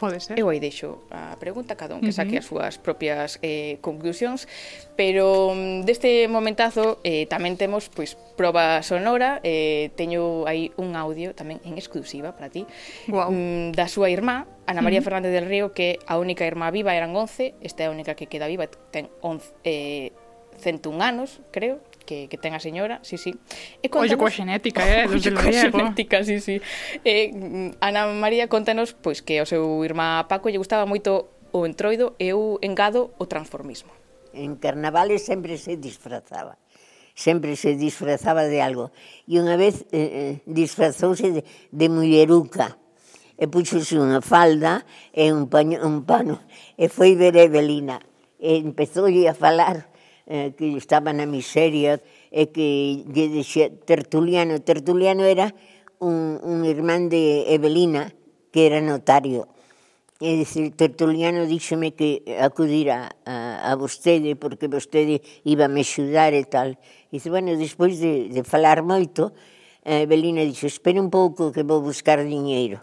Speaker 2: Pode ser.
Speaker 3: Eu aí deixo a pregunta, cada un que saque
Speaker 2: uh -huh.
Speaker 3: as súas propias eh, conclusións, pero mm, deste momentazo eh, tamén temos pois proba sonora, eh, teño aí un audio tamén en exclusiva para ti,
Speaker 2: wow.
Speaker 3: Mm, da súa irmá, Ana María
Speaker 2: uh -huh.
Speaker 3: Fernández del Río, que a única irmá viva eran 11, esta é a única que queda viva, ten 11, eh, 101 anos, creo, que, que ten a señora, sí, sí. E
Speaker 2: contanos... Ollo
Speaker 3: coa
Speaker 2: xenética, eh, dos Ollo
Speaker 3: coa xenética, sí, sí. Eh, Ana María, contanos pois, que ao seu irmá Paco lle gustaba moito o entroido e eu engado o transformismo.
Speaker 9: En carnavales sempre se disfrazaba. Sempre se disfrazaba de algo. E unha vez eh, eh disfrazouse de, de mulleruca e puxose unha falda e un, paño, un pano e foi ver a Evelina e empezou a falar eh, que estaba na miseria e que lle dixía Tertuliano. Tertuliano era un, un irmán de Evelina, que era notario. E dice, Tertuliano díxome que acudir a, a, a vostede porque vostede iba me xudar e tal. E dice, bueno, despois de, de falar moito, eh, Evelina dixo, espera un pouco que vou buscar diñeiro.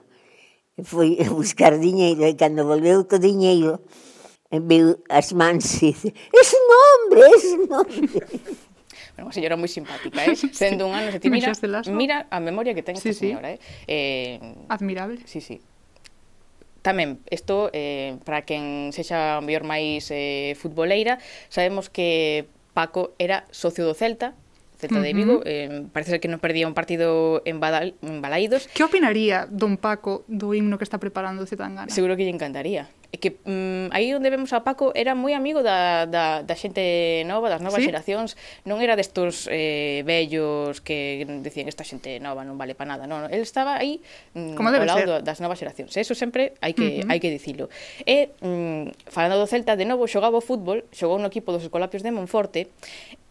Speaker 9: E foi a buscar diñeiro e cando volveu co diñeiro, viu as mans e dice, es un hombre, es un hombre.
Speaker 3: Bueno, unha señora moi simpática, eh? sendo un ano, se ti mira, mira a memoria que ten esta
Speaker 2: sí,
Speaker 3: señora. Eh? eh
Speaker 2: Admirable.
Speaker 3: Sí, sí. Tamén, isto, eh, para quen sexa o mellor máis eh, futboleira, sabemos que Paco era socio do Celta, Celta de Vigo, uh -huh. eh, parece ser que non perdía un partido en, Badal, en Balaídos.
Speaker 2: Que opinaría don Paco do himno que está preparando Zetangana?
Speaker 3: Seguro que lle encantaría que mm, aí onde vemos a Paco era moi amigo da, da, da xente nova, das novas
Speaker 2: ¿Sí?
Speaker 3: xeracións, non era destos eh, vellos que decían esta xente nova non vale para nada, non, el estaba aí mm,
Speaker 2: Como debe
Speaker 3: ao lado
Speaker 2: ser?
Speaker 3: das novas xeracións, eso sempre hai que
Speaker 2: uh -huh.
Speaker 3: hai que dicilo. E mm, falando do Celta, de novo xogaba o fútbol, xogou no equipo dos Escolapios de Monforte,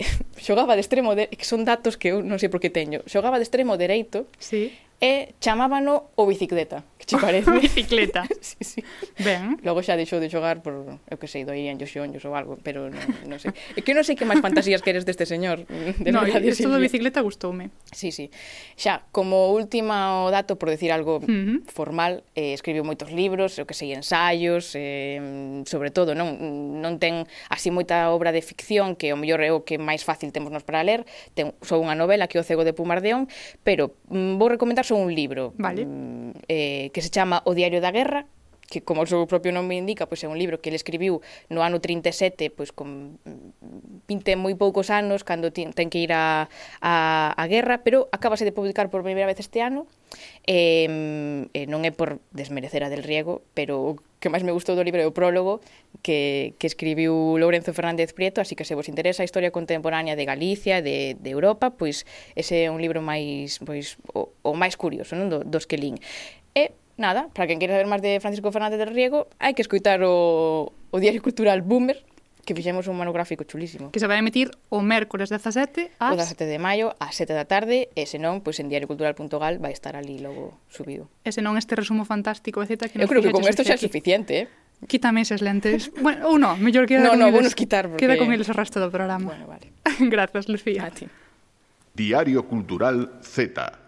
Speaker 3: xogaba de extremo de, que son datos que eu non sei por que teño, xogaba de extremo dereito,
Speaker 2: sí
Speaker 3: e chamábano o bicicleta, que che parece?
Speaker 2: bicicleta.
Speaker 3: sí, sí.
Speaker 2: Ben.
Speaker 3: Logo xa deixou de xogar por, eu que sei, doían xoxonllos ou algo, pero non non sei. É que non sei que máis fantasías queres deste señor. De
Speaker 2: no, isto da bicicleta gustoume.
Speaker 3: Sí, sí. Xa, como último dato, por decir algo
Speaker 2: uh -huh.
Speaker 3: formal, eh, escribiu moitos libros, eu que sei, ensaios, eh, sobre todo, non, non ten así moita obra de ficción, que o mellor é o que máis fácil temos nos para ler, ten só unha novela que é o cego de Pumardeón, pero mm, vou recomendar son un libro
Speaker 2: vale.
Speaker 3: mm, eh, que se chama O Diario da Guerra, que como o seu propio nome indica, pois é un libro que ele escribiu no ano 37, pois con 20 moi poucos anos, cando ten que ir a, a, a guerra, pero acabase de publicar por primeira vez este ano, e, e non é por desmerecer a del Riego, pero o que máis me gustou do libro é o prólogo que, que escribiu Lourenzo Fernández Prieto, así que se vos interesa a historia contemporánea de Galicia, de, de Europa, pois ese é un libro máis pois o, o máis curioso, non? Do, dos que lín. E nada, para quen queira saber máis de Francisco Fernández del Riego, hai que escutar o, o Diario Cultural Boomer, que fixemos un monográfico chulísimo.
Speaker 2: Que se vai emitir o mércores 17 ás...
Speaker 3: O 17 de maio, ás 7 da tarde, e senón, pois en diariocultural.gal vai estar ali logo subido.
Speaker 2: E senón este resumo fantástico, etc.
Speaker 3: Que Eu creo que con isto xa é suficiente, eh?
Speaker 2: Quítame eses lentes. Bueno, ou no, mellor queda
Speaker 3: no,
Speaker 2: con
Speaker 3: no,
Speaker 2: eles.
Speaker 3: quitar porque...
Speaker 2: Queda con eles o resto do programa.
Speaker 3: Bueno, vale.
Speaker 2: Grazas, Lucía.
Speaker 3: A ti.
Speaker 1: Diario Cultural Z.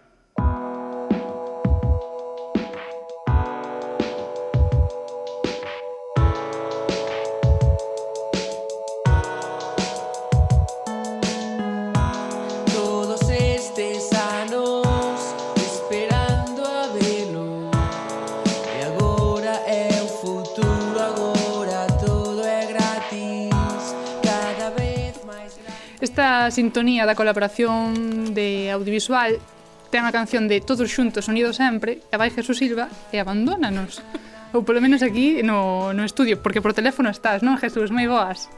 Speaker 2: Esta sintonía da colaboración de audiovisual ten a canción de Todos xuntos, unidos sempre, e vai Jesús Silva e abandónanos. Ou polo menos aquí no, no estudio, porque por teléfono estás, non, Jesús? Moi boas.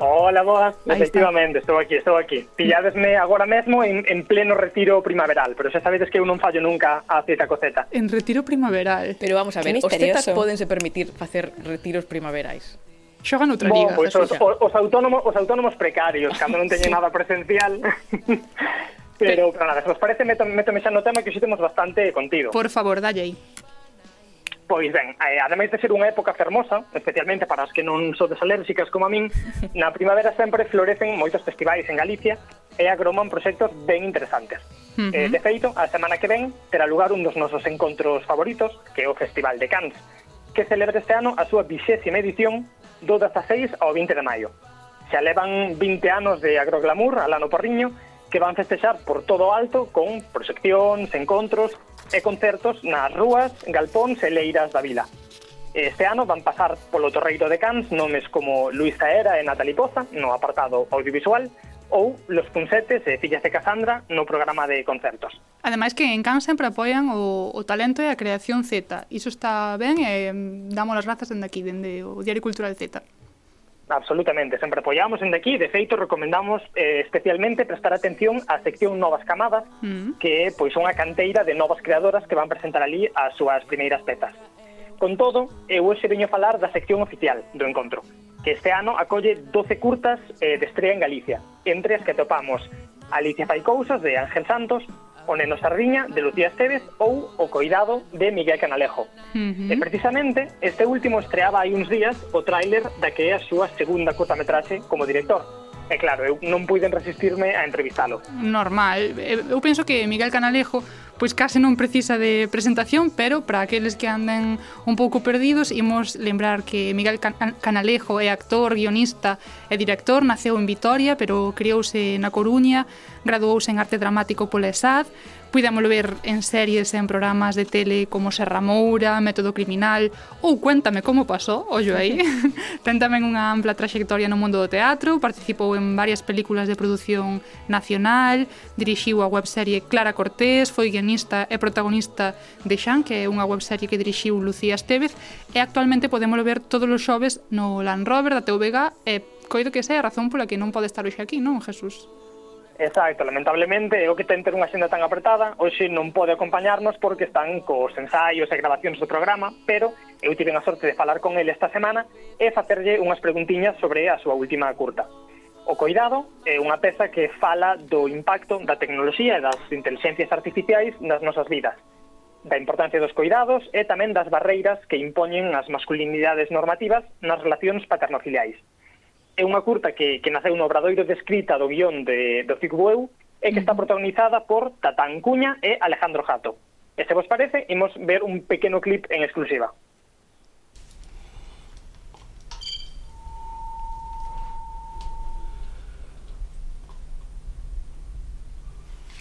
Speaker 10: Hola, boas.
Speaker 2: Ahí
Speaker 10: Efectivamente, estou aquí, estou aquí. Pilladesme agora mesmo en, en pleno retiro primaveral, pero xa sabedes que eu non fallo nunca a cita coceta.
Speaker 2: En retiro primaveral.
Speaker 3: Pero vamos a ver, os tetas podense permitir facer retiros primaverais.
Speaker 2: Xogan
Speaker 10: outra
Speaker 2: liga.
Speaker 10: Bo,
Speaker 2: pois,
Speaker 10: os, os, autónomos, os autónomos precarios, cando non teñen sí. nada presencial. pero, pero nada, se vos parece, meto, metome xa no tema que xitemos bastante contido.
Speaker 2: Por favor, dalle aí.
Speaker 10: Pois ben, eh, ademais de ser unha época fermosa, especialmente para as que non sodes alérxicas como a min, na primavera sempre florecen moitos festivais en Galicia e agroman proxectos ben interesantes.
Speaker 2: Uh -huh.
Speaker 10: eh, de feito, a semana que ven terá lugar un dos nosos encontros favoritos, que é o Festival de Cans, que celebra este ano a súa 20 edición do 16 ao 20 de maio. Xa levan 20 anos de agroglamour Alano Porriño que van festexar por todo o alto con proxeccións, encontros e concertos nas rúas, galpóns e leiras da vila. Este ano van pasar polo Torreiro de Cans nomes como Luis Zaera e Natali Poza no apartado audiovisual ou Los Punsetes e Fillas de Casandra no programa de concertos.
Speaker 2: Ademais que en Can sempre apoian o, o talento e a creación Z. Iso está ben e mm, damos as grazas dende aquí, dende o Diario Cultural Z.
Speaker 10: Absolutamente, sempre apoiamos en aquí, de feito recomendamos eh, especialmente prestar atención á sección Novas Camadas,
Speaker 2: mm.
Speaker 10: que pois, é pois unha canteira de novas creadoras que van presentar ali as súas primeiras petas. Con todo, eu hoxe veño a falar da sección oficial do encontro, que este ano acolle 12 curtas eh, de estreia en Galicia, entre as que topamos Alicia Fai Cousas de Ángel Santos, O Neno Sardiña, de Lucía Esteves ou O Coidado, de Miguel Canalejo.
Speaker 2: Uh -huh.
Speaker 10: E precisamente, este último estreaba hai uns días o tráiler da que é a súa segunda cortametraxe como director, E claro, eu non puiden resistirme a entrevistalo.
Speaker 2: Normal. Eh, eu penso que Miguel Canalejo pois case non precisa de presentación, pero para aqueles que anden un pouco perdidos, imos lembrar que Miguel Canalejo é actor, guionista e director, naceu en Vitoria, pero criouse na Coruña, graduouse en arte dramático pola ESAD, Puidémolo ver en series e en programas de tele como Serra Moura, Método Criminal ou Cuéntame como pasó, ollo aí. Ten tamén unha ampla traxectoria no mundo do teatro, participou en varias películas de produción nacional, dirixiu a webserie Clara Cortés, foi guionista e protagonista de Xan, que é unha webserie que dirixiu Lucía Estevez, e actualmente podémolo ver todos os xoves no Land Rover da TVG e coido que esa é a razón pola que non pode estar hoxe aquí, non, Jesús?
Speaker 10: Exacto, lamentablemente o que ten ter unha xenda tan apretada hoxe non pode acompañarnos porque están cos ensaios e grabacións do programa pero eu tive a sorte de falar con ele esta semana e facerlle unhas preguntiñas sobre a súa última curta O Coidado é unha peza que fala do impacto da tecnoloxía e das inteligencias artificiais nas nosas vidas da importancia dos coidados e tamén das barreiras que impoñen as masculinidades normativas nas relacións paternofiliais é unha curta que, que naceu no obradoiro de escrita do guión de, do Cic Bueu e que está protagonizada por Tatán Cuña e Alejandro Jato. E se vos parece, imos ver un pequeno clip en exclusiva.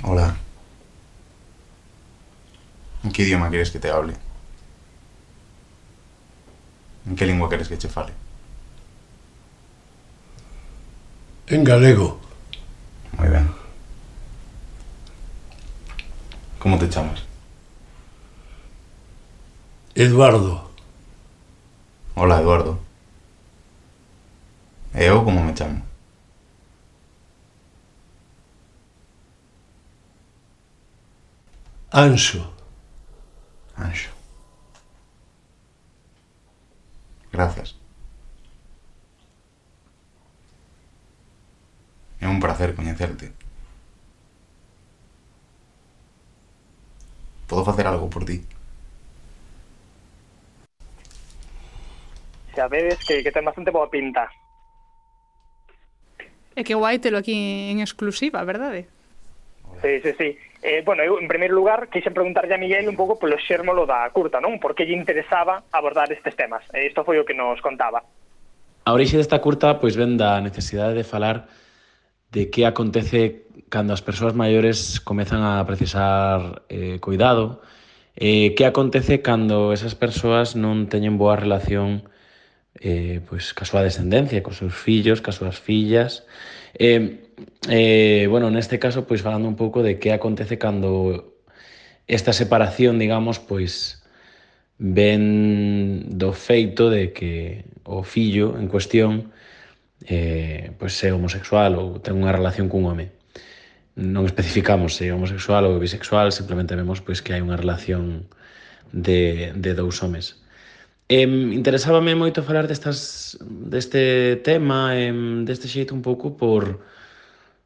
Speaker 11: Hola. ¿En qué idioma quieres que te hable? ¿En qué lengua quieres que te fale?
Speaker 12: en galego.
Speaker 11: Moi ben. Como te chamas?
Speaker 12: Eduardo.
Speaker 11: Hola, Eduardo. Eh, e eu como me chamo?
Speaker 12: Anxo.
Speaker 11: Anxo. Gracias. É un placer coñecerte. Podo facer algo por ti?
Speaker 10: Xa vedes que, que ten bastante boa pinta.
Speaker 2: E que guai telo aquí en exclusiva, verdade?
Speaker 10: Sí, sí, sí. Eh, bueno, eu, en primeiro lugar, quixen preguntarlle a Miguel un pouco polo xérmolo da curta, non? Por que lle interesaba abordar estes temas? E isto foi o que nos contaba.
Speaker 13: A orixe desta curta pois ven da necesidade de falar de que acontece cando as persoas maiores comezan a precisar eh, cuidado, eh, que acontece cando esas persoas non teñen boa relación eh, pois, ca súa descendencia, cos seus fillos, ca súas fillas. Eh, eh, bueno, neste caso, pois falando un pouco de que acontece cando esta separación, digamos, pois ven do feito de que o fillo en cuestión eh, pois é homosexual ou ten unha relación cun home. Non especificamos se é homosexual ou bisexual, simplemente vemos pois que hai unha relación de, de dous homes. Em, interesábame moito falar destas, deste tema, em, deste xeito un pouco por...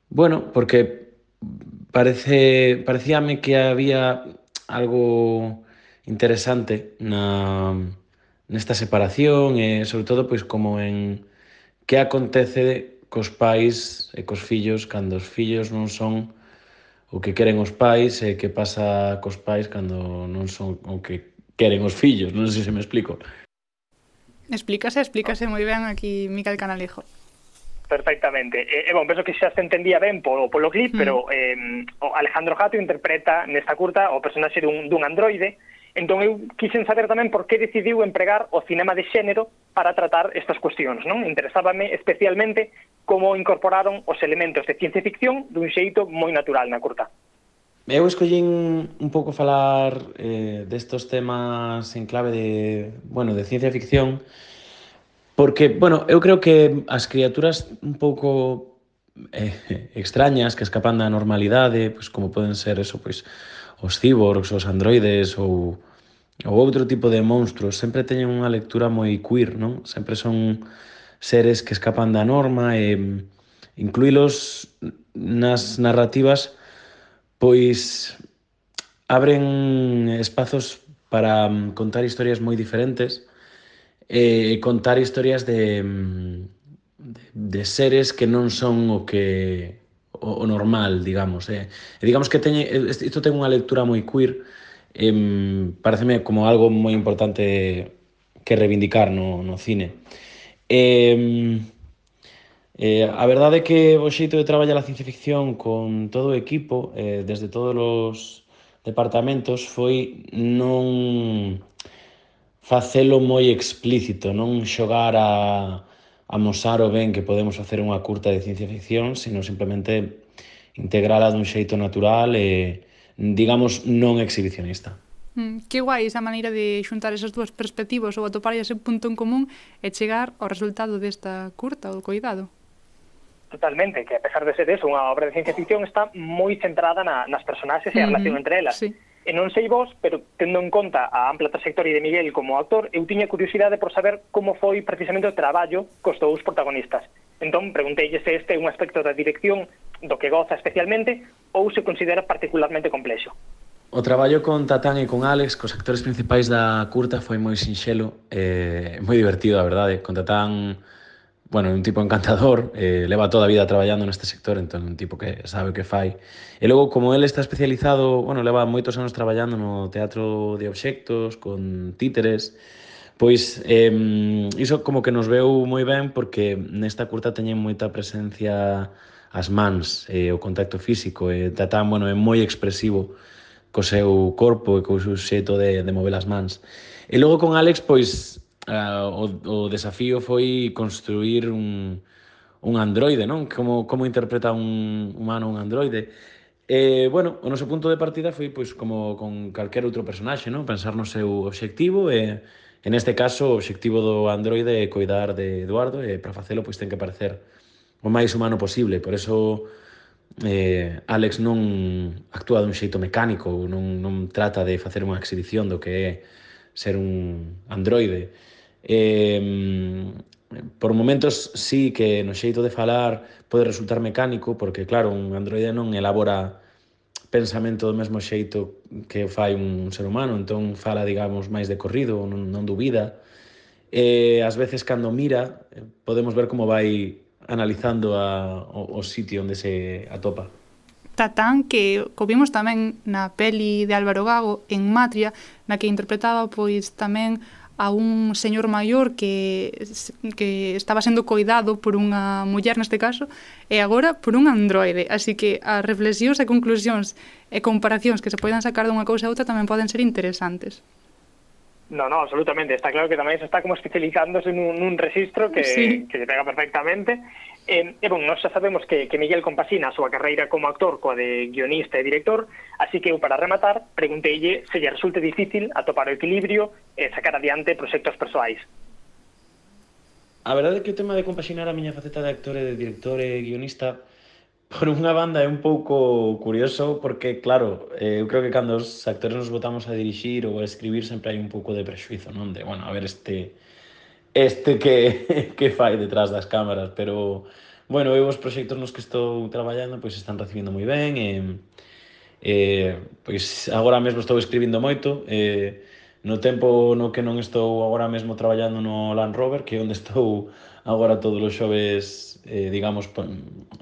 Speaker 13: Bueno, porque parece, parecíame que había algo interesante na, nesta separación e sobre todo pois como en que acontece cos pais e cos fillos cando os fillos non son o que queren os pais e que pasa cos pais cando non son o que queren os fillos, non sei se me explico.
Speaker 2: Explícase, explícase moi ben aquí Miquel Canalejo.
Speaker 10: Perfectamente. E, e bon, penso que xa se entendía ben polo, polo clip, mm. pero eh, o Alejandro Jato interpreta nesta curta o personaxe dun, dun androide Entón eu quixen saber tamén por que decidiu empregar o cinema de xénero para tratar estas cuestións, non? Interesábame especialmente como incorporaron os elementos de ciencia ficción dun xeito moi natural na curta.
Speaker 13: Eu escollín un pouco falar eh, destos temas en clave de, bueno, de ciencia ficción porque, bueno, eu creo que as criaturas un pouco eh, extrañas que escapan da normalidade, pois como poden ser eso, pois os cyborgs, os androides ou, ou outro tipo de monstruos sempre teñen unha lectura moi queer, non? Sempre son seres que escapan da norma e mm, incluílos nas narrativas pois abren espazos para mm, contar historias moi diferentes e contar historias de, mm, de, de seres que non son o que o, o normal, digamos. Eh. E digamos que teñe, isto ten unha lectura moi queer, eh, pareceme como algo moi importante que reivindicar no, no cine. Eh, eh, a verdade é que o xeito de traballar a ciencia ficción con todo o equipo, eh, desde todos os departamentos, foi non facelo moi explícito, non xogar a amosar o ben que podemos facer unha curta de ciencia ficción, sino simplemente integrala dun xeito natural e, digamos, non exhibicionista.
Speaker 2: Mm, que guai esa maneira de xuntar esas dúas perspectivas ou atopar ese punto en común e chegar ao resultado desta curta ou coidado.
Speaker 10: Totalmente, que a pesar de ser eso, unha obra de ciencia ficción está moi centrada na, nas personaxes e a relación mm, entre elas.
Speaker 2: Sí
Speaker 10: E non sei vos, pero tendo en conta a ampla trayectoria de Miguel como actor, eu tiña curiosidade por saber como foi precisamente o traballo cos dous protagonistas. Entón, pregunteille se este é un aspecto da dirección do que goza especialmente ou se considera particularmente complexo.
Speaker 13: O traballo con Tatán e con Alex, cos actores principais da curta, foi moi sinxelo, eh, moi divertido, a verdade. Con Tatán bueno, un tipo encantador, eh, leva toda a vida traballando neste sector, entón un tipo que sabe o que fai. E logo, como ele está especializado, bueno, leva moitos anos traballando no teatro de obxectos, con títeres, pois eh, iso como que nos veu moi ben porque nesta curta teñen moita presencia as mans, eh, o contacto físico, e eh, Tatán, bueno, é moi expresivo co seu corpo e co seu xeito de, de mover as mans. E logo con Alex, pois, Ah, o, o desafío foi construir un, un androide, non? Como, como interpreta un humano un androide? E, bueno, o noso punto de partida foi pois como con calquer outro personaxe, non? Pensar no seu obxectivo e, en este caso, o obxectivo do androide é coidar de Eduardo e para facelo pois ten que parecer o máis humano posible. Por eso eh, Alex non actúa dun xeito mecánico, non, non trata de facer unha exhibición do que é ser un androide. Eh, por momentos sí que no xeito de falar pode resultar mecánico, porque claro, un androide non elabora pensamento do mesmo xeito que fai un ser humano, entón fala, digamos, máis de corrido, non, non dubida. E ás veces cando mira, podemos ver como vai analizando a, o, o sitio onde se atopa.
Speaker 2: Tatán, que co vimos tamén na peli de Álvaro Gago en Matria, na que interpretaba pois tamén a un señor maior que, que estaba sendo coidado por unha muller neste caso e agora por un androide. Así que as reflexións e conclusións e comparacións que se poidan sacar dunha cousa a outra tamén poden ser interesantes.
Speaker 10: No, no, absolutamente. Está claro que tamén se está como especializándose nun, nun registro que,
Speaker 2: sí.
Speaker 10: que se pega perfectamente E, e eh, bon, nós xa sabemos que, que Miguel compasina a súa carreira como actor coa de guionista e director, así que eu para rematar pregunteille se lle resulte difícil atopar o equilibrio e sacar adiante proxectos persoais.
Speaker 13: A verdade é que o tema de compaxinar a miña faceta de actor e de director e guionista por unha banda é un pouco curioso porque, claro, eh, eu creo que cando os actores nos votamos a dirixir ou a escribir sempre hai un pouco de prexuizo, non? De, bueno, a ver, este este que, que fai detrás das cámaras, pero bueno, eu os proxectos nos que estou traballando pois están recibindo moi ben e, e pois agora mesmo estou escribindo moito e, no tempo no que non estou agora mesmo traballando no Land Rover que é onde estou agora todos os xoves eh, digamos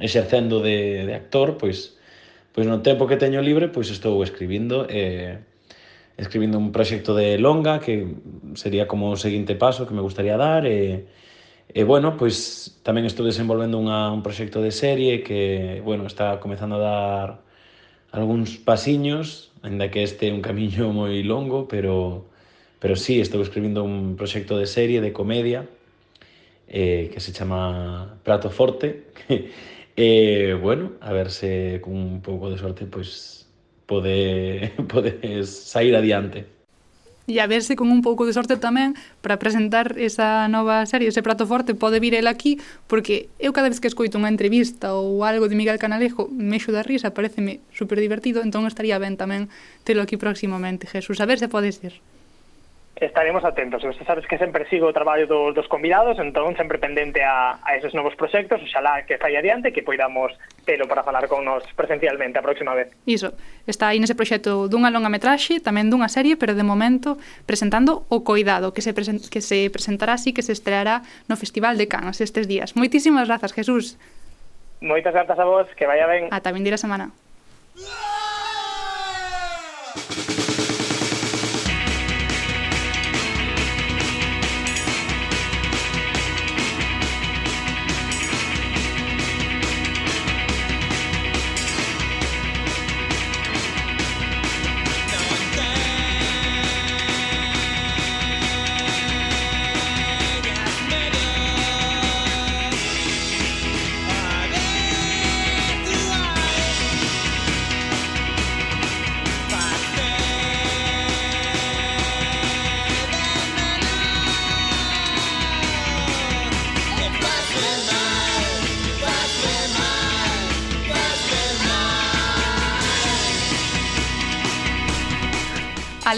Speaker 13: exercendo de, de actor pois pois no tempo que teño libre pois estou escribindo e escribindo un proxecto de longa que sería como o seguinte paso que me gustaría dar e, e bueno, pois tamén estou desenvolvendo unha, un proxecto de serie que, bueno, está comezando a dar algúns pasiños, ainda que este é un camiño moi longo, pero pero sí, estou escribindo un proxecto de serie de comedia eh, que se chama Prato Forte. eh, bueno, a ver se con un pouco de sorte, pois pues, pode, podes sair adiante.
Speaker 2: E a ver se con un pouco de sorte tamén para presentar esa nova serie, ese prato forte, pode vir el aquí, porque eu cada vez que escoito unha entrevista ou algo de Miguel Canalejo, me xo da risa, pareceme super divertido, entón estaría ben tamén telo aquí próximamente, Jesús, a ver se podes ir
Speaker 10: estaremos atentos. Você sabes que sempre sigo o traballo dos, dos convidados, entón sempre pendente a, a esos novos proxectos, oxalá que fai adiante, que poidamos telo para falar con nos presencialmente a próxima vez.
Speaker 2: Iso, está aí nese proxecto dunha longa metraxe, tamén dunha serie, pero de momento presentando o Coidado, que se, presen que se presentará así, que se estreará no Festival de Cannes estes días. Moitísimas grazas, Jesús.
Speaker 10: Moitas grazas a vos, que vaya ben.
Speaker 2: Ata vindira semana. Yeah!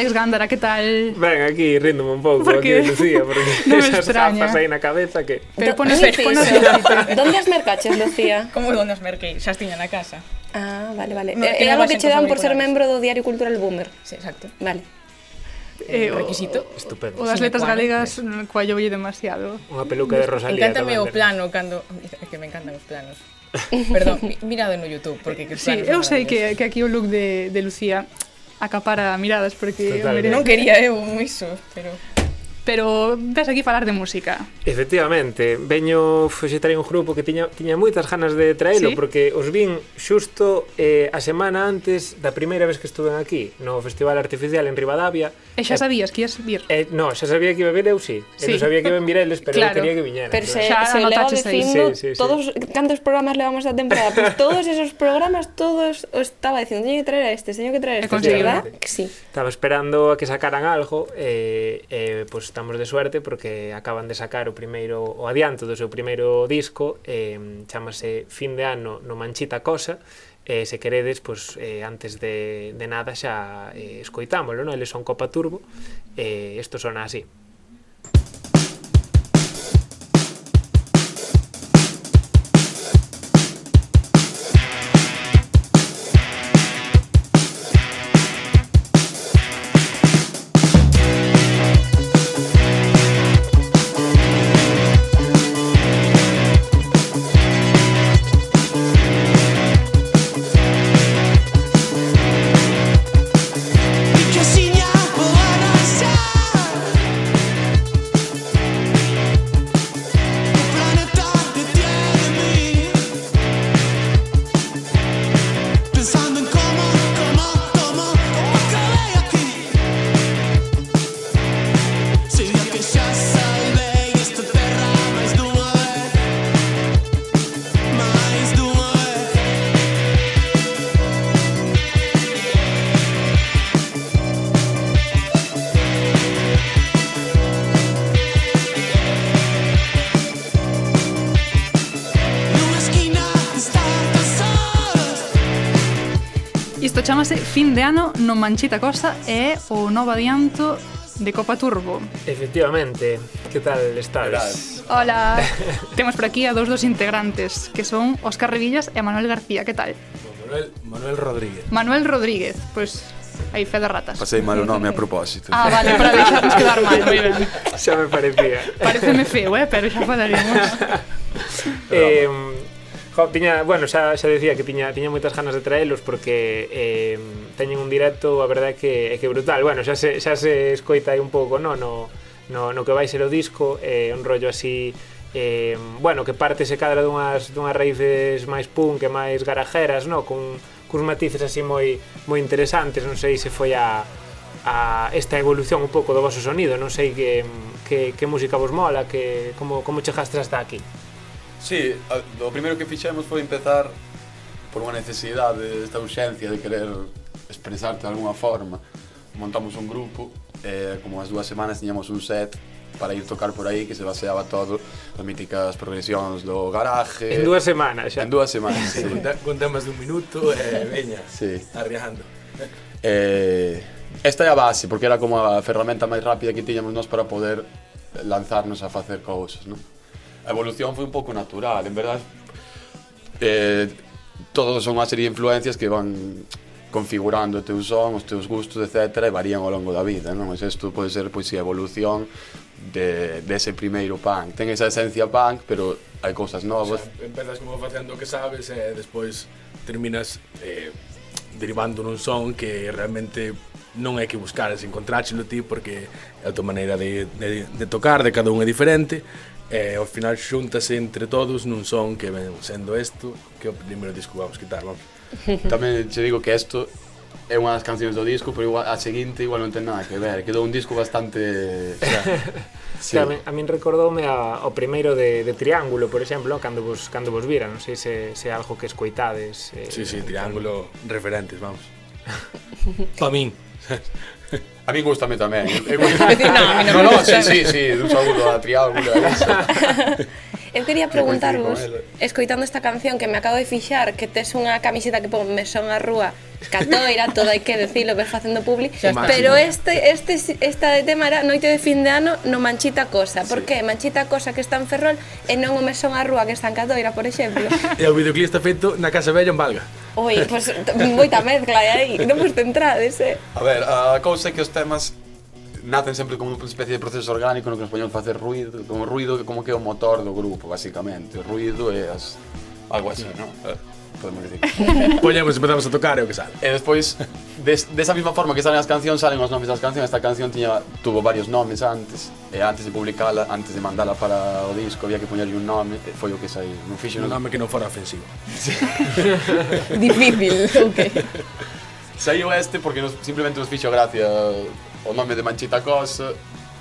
Speaker 2: Alex Gándara, que tal?
Speaker 14: Ben, aquí ríndome un pouco
Speaker 2: porque...
Speaker 14: aquí, Lucía, porque
Speaker 2: no
Speaker 14: esas
Speaker 2: extraña.
Speaker 14: gafas aí na cabeza que...
Speaker 2: Pero pones
Speaker 4: ponos Donde as mercaches, Lucía?
Speaker 3: Como donde as merquei? Xa tiña na casa.
Speaker 4: Ah, vale, vale. É
Speaker 3: eh,
Speaker 4: algo que che dan por ser membro do Diario Cultural Boomer.
Speaker 3: Sí, exacto.
Speaker 4: Vale.
Speaker 2: Eh, o,
Speaker 3: requisito.
Speaker 14: Estupendo.
Speaker 2: O das letras galegas no coa lle demasiado.
Speaker 14: Unha peluca de Rosalía.
Speaker 3: Encántame o plano cando... É que me encantan os planos. Perdón, mirado no YouTube, porque que
Speaker 2: Sí, eu sei que, que aquí o look de, de Lucía acapara miradas porque Total,
Speaker 14: eu
Speaker 2: merece...
Speaker 3: non quería eh, eu iso, pero
Speaker 2: pero ves aquí falar de música.
Speaker 14: Efectivamente, veño fixetar un grupo que tiña, tiña moitas ganas de traelo,
Speaker 2: ¿Sí?
Speaker 14: porque os vin xusto eh, a semana antes da primeira vez que estuven aquí, no Festival Artificial en Rivadavia.
Speaker 2: E xa eh, sabías que ias vir?
Speaker 14: Eh, no, xa sabía que iba a vir eu, sí. sí. Eu sabía que iban vir eles, pero
Speaker 2: claro.
Speaker 14: eu quería que viñeran.
Speaker 4: Pero se,
Speaker 2: xa,
Speaker 4: se leva dicindo
Speaker 14: sí, sí, sí.
Speaker 4: todos, cantos programas levamos a temporada, pues todos esos programas, todos os estaba dicindo, teño que traer a este, teño que traer a este, ¿verdad? Sí.
Speaker 14: Estaba esperando a que sacaran algo, eh, eh, pues estamos de suerte porque acaban de sacar o primeiro o adianto do seu primeiro disco, eh, chamase Fin de ano no Manchita Cosa, eh, se queredes, pois, eh, antes de, de nada xa eh, escoitámolo, non? Eles son Copa Turbo, eh, isto sona así.
Speaker 2: Isto chamase Fin de ano non Manchita Costa e é o novo adianto de Copa Turbo.
Speaker 14: Efectivamente. Que tal estás?
Speaker 2: Hola. Temos por aquí a dous dos integrantes, que son Óscar Revillas e Manuel García. Que tal?
Speaker 15: Manuel, Manuel Rodríguez.
Speaker 2: Manuel Rodríguez, pois pues, hai fe de ratas.
Speaker 16: Pasei mal o nome a propósito.
Speaker 2: Ah, vale, para deixarnos quedar mal, moi ben.
Speaker 14: Xa me parecía.
Speaker 2: Pareceme feo, eh, pero xa falaremos.
Speaker 14: eh, Jo, tiña, bueno, xa, xa decía que tiña, tiña moitas ganas de traelos porque eh, teñen un directo, a verdade que é que brutal. Bueno, xa se, xa se escoita aí un pouco, no, no, no, no que vai ser o disco, eh, un rollo así eh, bueno, que parte se cadra dunhas, dunhas raíces máis punk e máis garajeras, no? Cun, cuns matices así moi moi interesantes, non sei se foi a, a esta evolución un pouco do vosso sonido, non sei que, que, que música vos mola, que como, como chegaste hasta aquí.
Speaker 16: Sí, a, o primeiro que fixemos foi empezar por unha necesidade, esta urxencia de querer expresarte de alguna forma. Montamos un grupo, eh, como as dúas semanas tiñamos un set para ir tocar por aí que se baseaba todo nas míticas progresións do garaje.
Speaker 14: En dúas semanas xa.
Speaker 16: En dúas semanas, sí.
Speaker 15: Con temas dun minuto, eh, veña,
Speaker 16: sí.
Speaker 15: arriando
Speaker 16: Eh, esta é a base, porque era como a ferramenta máis rápida que tiñamos nós para poder lanzarnos a facer cousas, non? a evolución foi un pouco natural, en verdade. eh, todos son unha serie de influencias que van configurando o teu son, os teus gustos, etc. e varían ao longo da vida, non? Mas isto pode ser pois, a evolución de, dese de primeiro punk. Ten esa esencia punk, pero hai cousas novas.
Speaker 15: O sea, empezas como facendo o que sabes e despois terminas eh, derivando nun son que realmente non é que buscares, encontráchelo ti porque é a tua maneira de, de, de tocar, de cada un é diferente E ao final xuntase entre todos nun son que ven sendo isto que é o primeiro disco que vamos quitar, vamos.
Speaker 16: Tamén che digo que isto é unha das cancións do disco, pero igual a seguinte igual non ten nada que ver, quedou un disco bastante...
Speaker 14: sí. a, min, a min recordoume a, o primeiro de, de Triángulo, por exemplo, cando vos, cando vos vira, non sei se, se algo que escoitades. Eh,
Speaker 15: sí, sí, Triángulo, referentes, vamos. pa min.
Speaker 16: A mí gustame tamén. Eu,
Speaker 4: eu,
Speaker 16: no, no,
Speaker 4: no,
Speaker 16: sí, sí, sí, un saúdo a triado alguna.
Speaker 4: Eu quería preguntarvos,
Speaker 16: eh.
Speaker 4: escoitando esta canción que me acabo de fixar, que tes unha camiseta que pon me son a rúa catoira, todo hai que decirlo, ves facendo publi, pero este, este, esta de tema era noite de fin de ano no Manchita Cosa. Por que? Manchita Cosa que está en Ferrol e non o mesón a rúa que está en Catoira, por exemplo.
Speaker 15: E o videoclip está feito na Casa Bella en Valga.
Speaker 4: Oi, pois pues, moita mezcla aí, non vos entrades, eh?
Speaker 16: A ver, a cousa é que os temas nacen sempre como unha especie de proceso orgánico no que nos poñemos facer ruido, como ruido que como que é o motor do grupo, basicamente. O ruido é as... algo así, non? Eh podemos decir.
Speaker 15: Poñemos, empezamos a tocar e o que sale.
Speaker 16: E despois, des, desa mesma forma que salen as cancións, salen os nomes das cancións. Esta canción tiña, tuvo varios nomes antes, e antes de publicala, antes de mandala para o disco, había que poñerlle un nome, e foi o que saiu. Non fixo
Speaker 15: un nome que non fora ofensivo.
Speaker 3: Difícil, ok.
Speaker 16: Saiu este porque nos, simplemente nos fixo gracia o nome de Manchita Cos,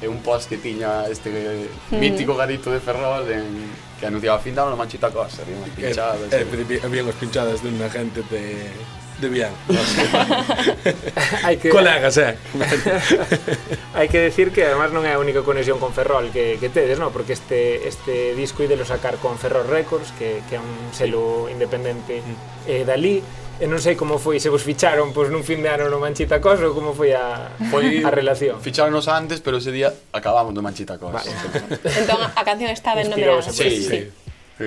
Speaker 16: e un post que tiña este
Speaker 15: mm.
Speaker 16: mítico garito de Ferrol en que anunciaba fin daban manchita cosa, había unhas eh, pinchadas.
Speaker 15: Eh, eh, había unhas pinchadas dunha gente de de Vián.
Speaker 14: Hai que
Speaker 15: colegas, eh.
Speaker 14: Hai que decir que además non é a única conexión con Ferrol que que tedes, no, porque este este disco ídelo sacar con Ferrol Records, que que é un selo sí. independente mm. eh dali E non sei como foi, se vos ficharon pois nun fin de ano no Manchita Cos ou como foi a,
Speaker 16: foi,
Speaker 14: a relación.
Speaker 16: Ficharonos antes, pero ese día acabamos no Manchita Cos. Vale.
Speaker 4: entón a canción está ben nomeada.
Speaker 16: Sí, sí.
Speaker 4: sí.
Speaker 16: sí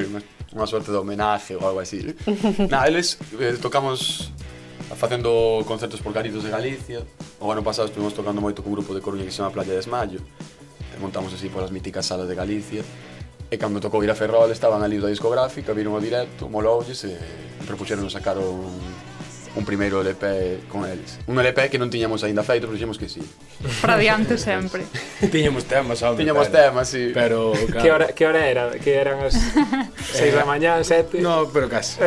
Speaker 16: unha, unha suerte de homenaje ou algo así. Na, eles eh, tocamos eh, facendo concertos por Garitos de Galicia. O ano pasado estuvimos tocando moito cun grupo de Coruña que se chama Playa de Esmallo. E montamos así polas míticas salas de Galicia. E cando tocou ir a Ferrol estaban ali da discográfica, viron o directo, moloulles e propuxeron sacar un un primeiro LP con eles. Un LP que non tiñamos aínda feito, pero dixemos que sí.
Speaker 2: Para diante sempre.
Speaker 15: tiñamos temas, hombre.
Speaker 16: Tiñamos
Speaker 15: pero,
Speaker 16: temas, sí.
Speaker 15: Pero, claro.
Speaker 14: Que hora, que hora era? Que eran as 6 da mañá, 7?
Speaker 15: No, pero casi.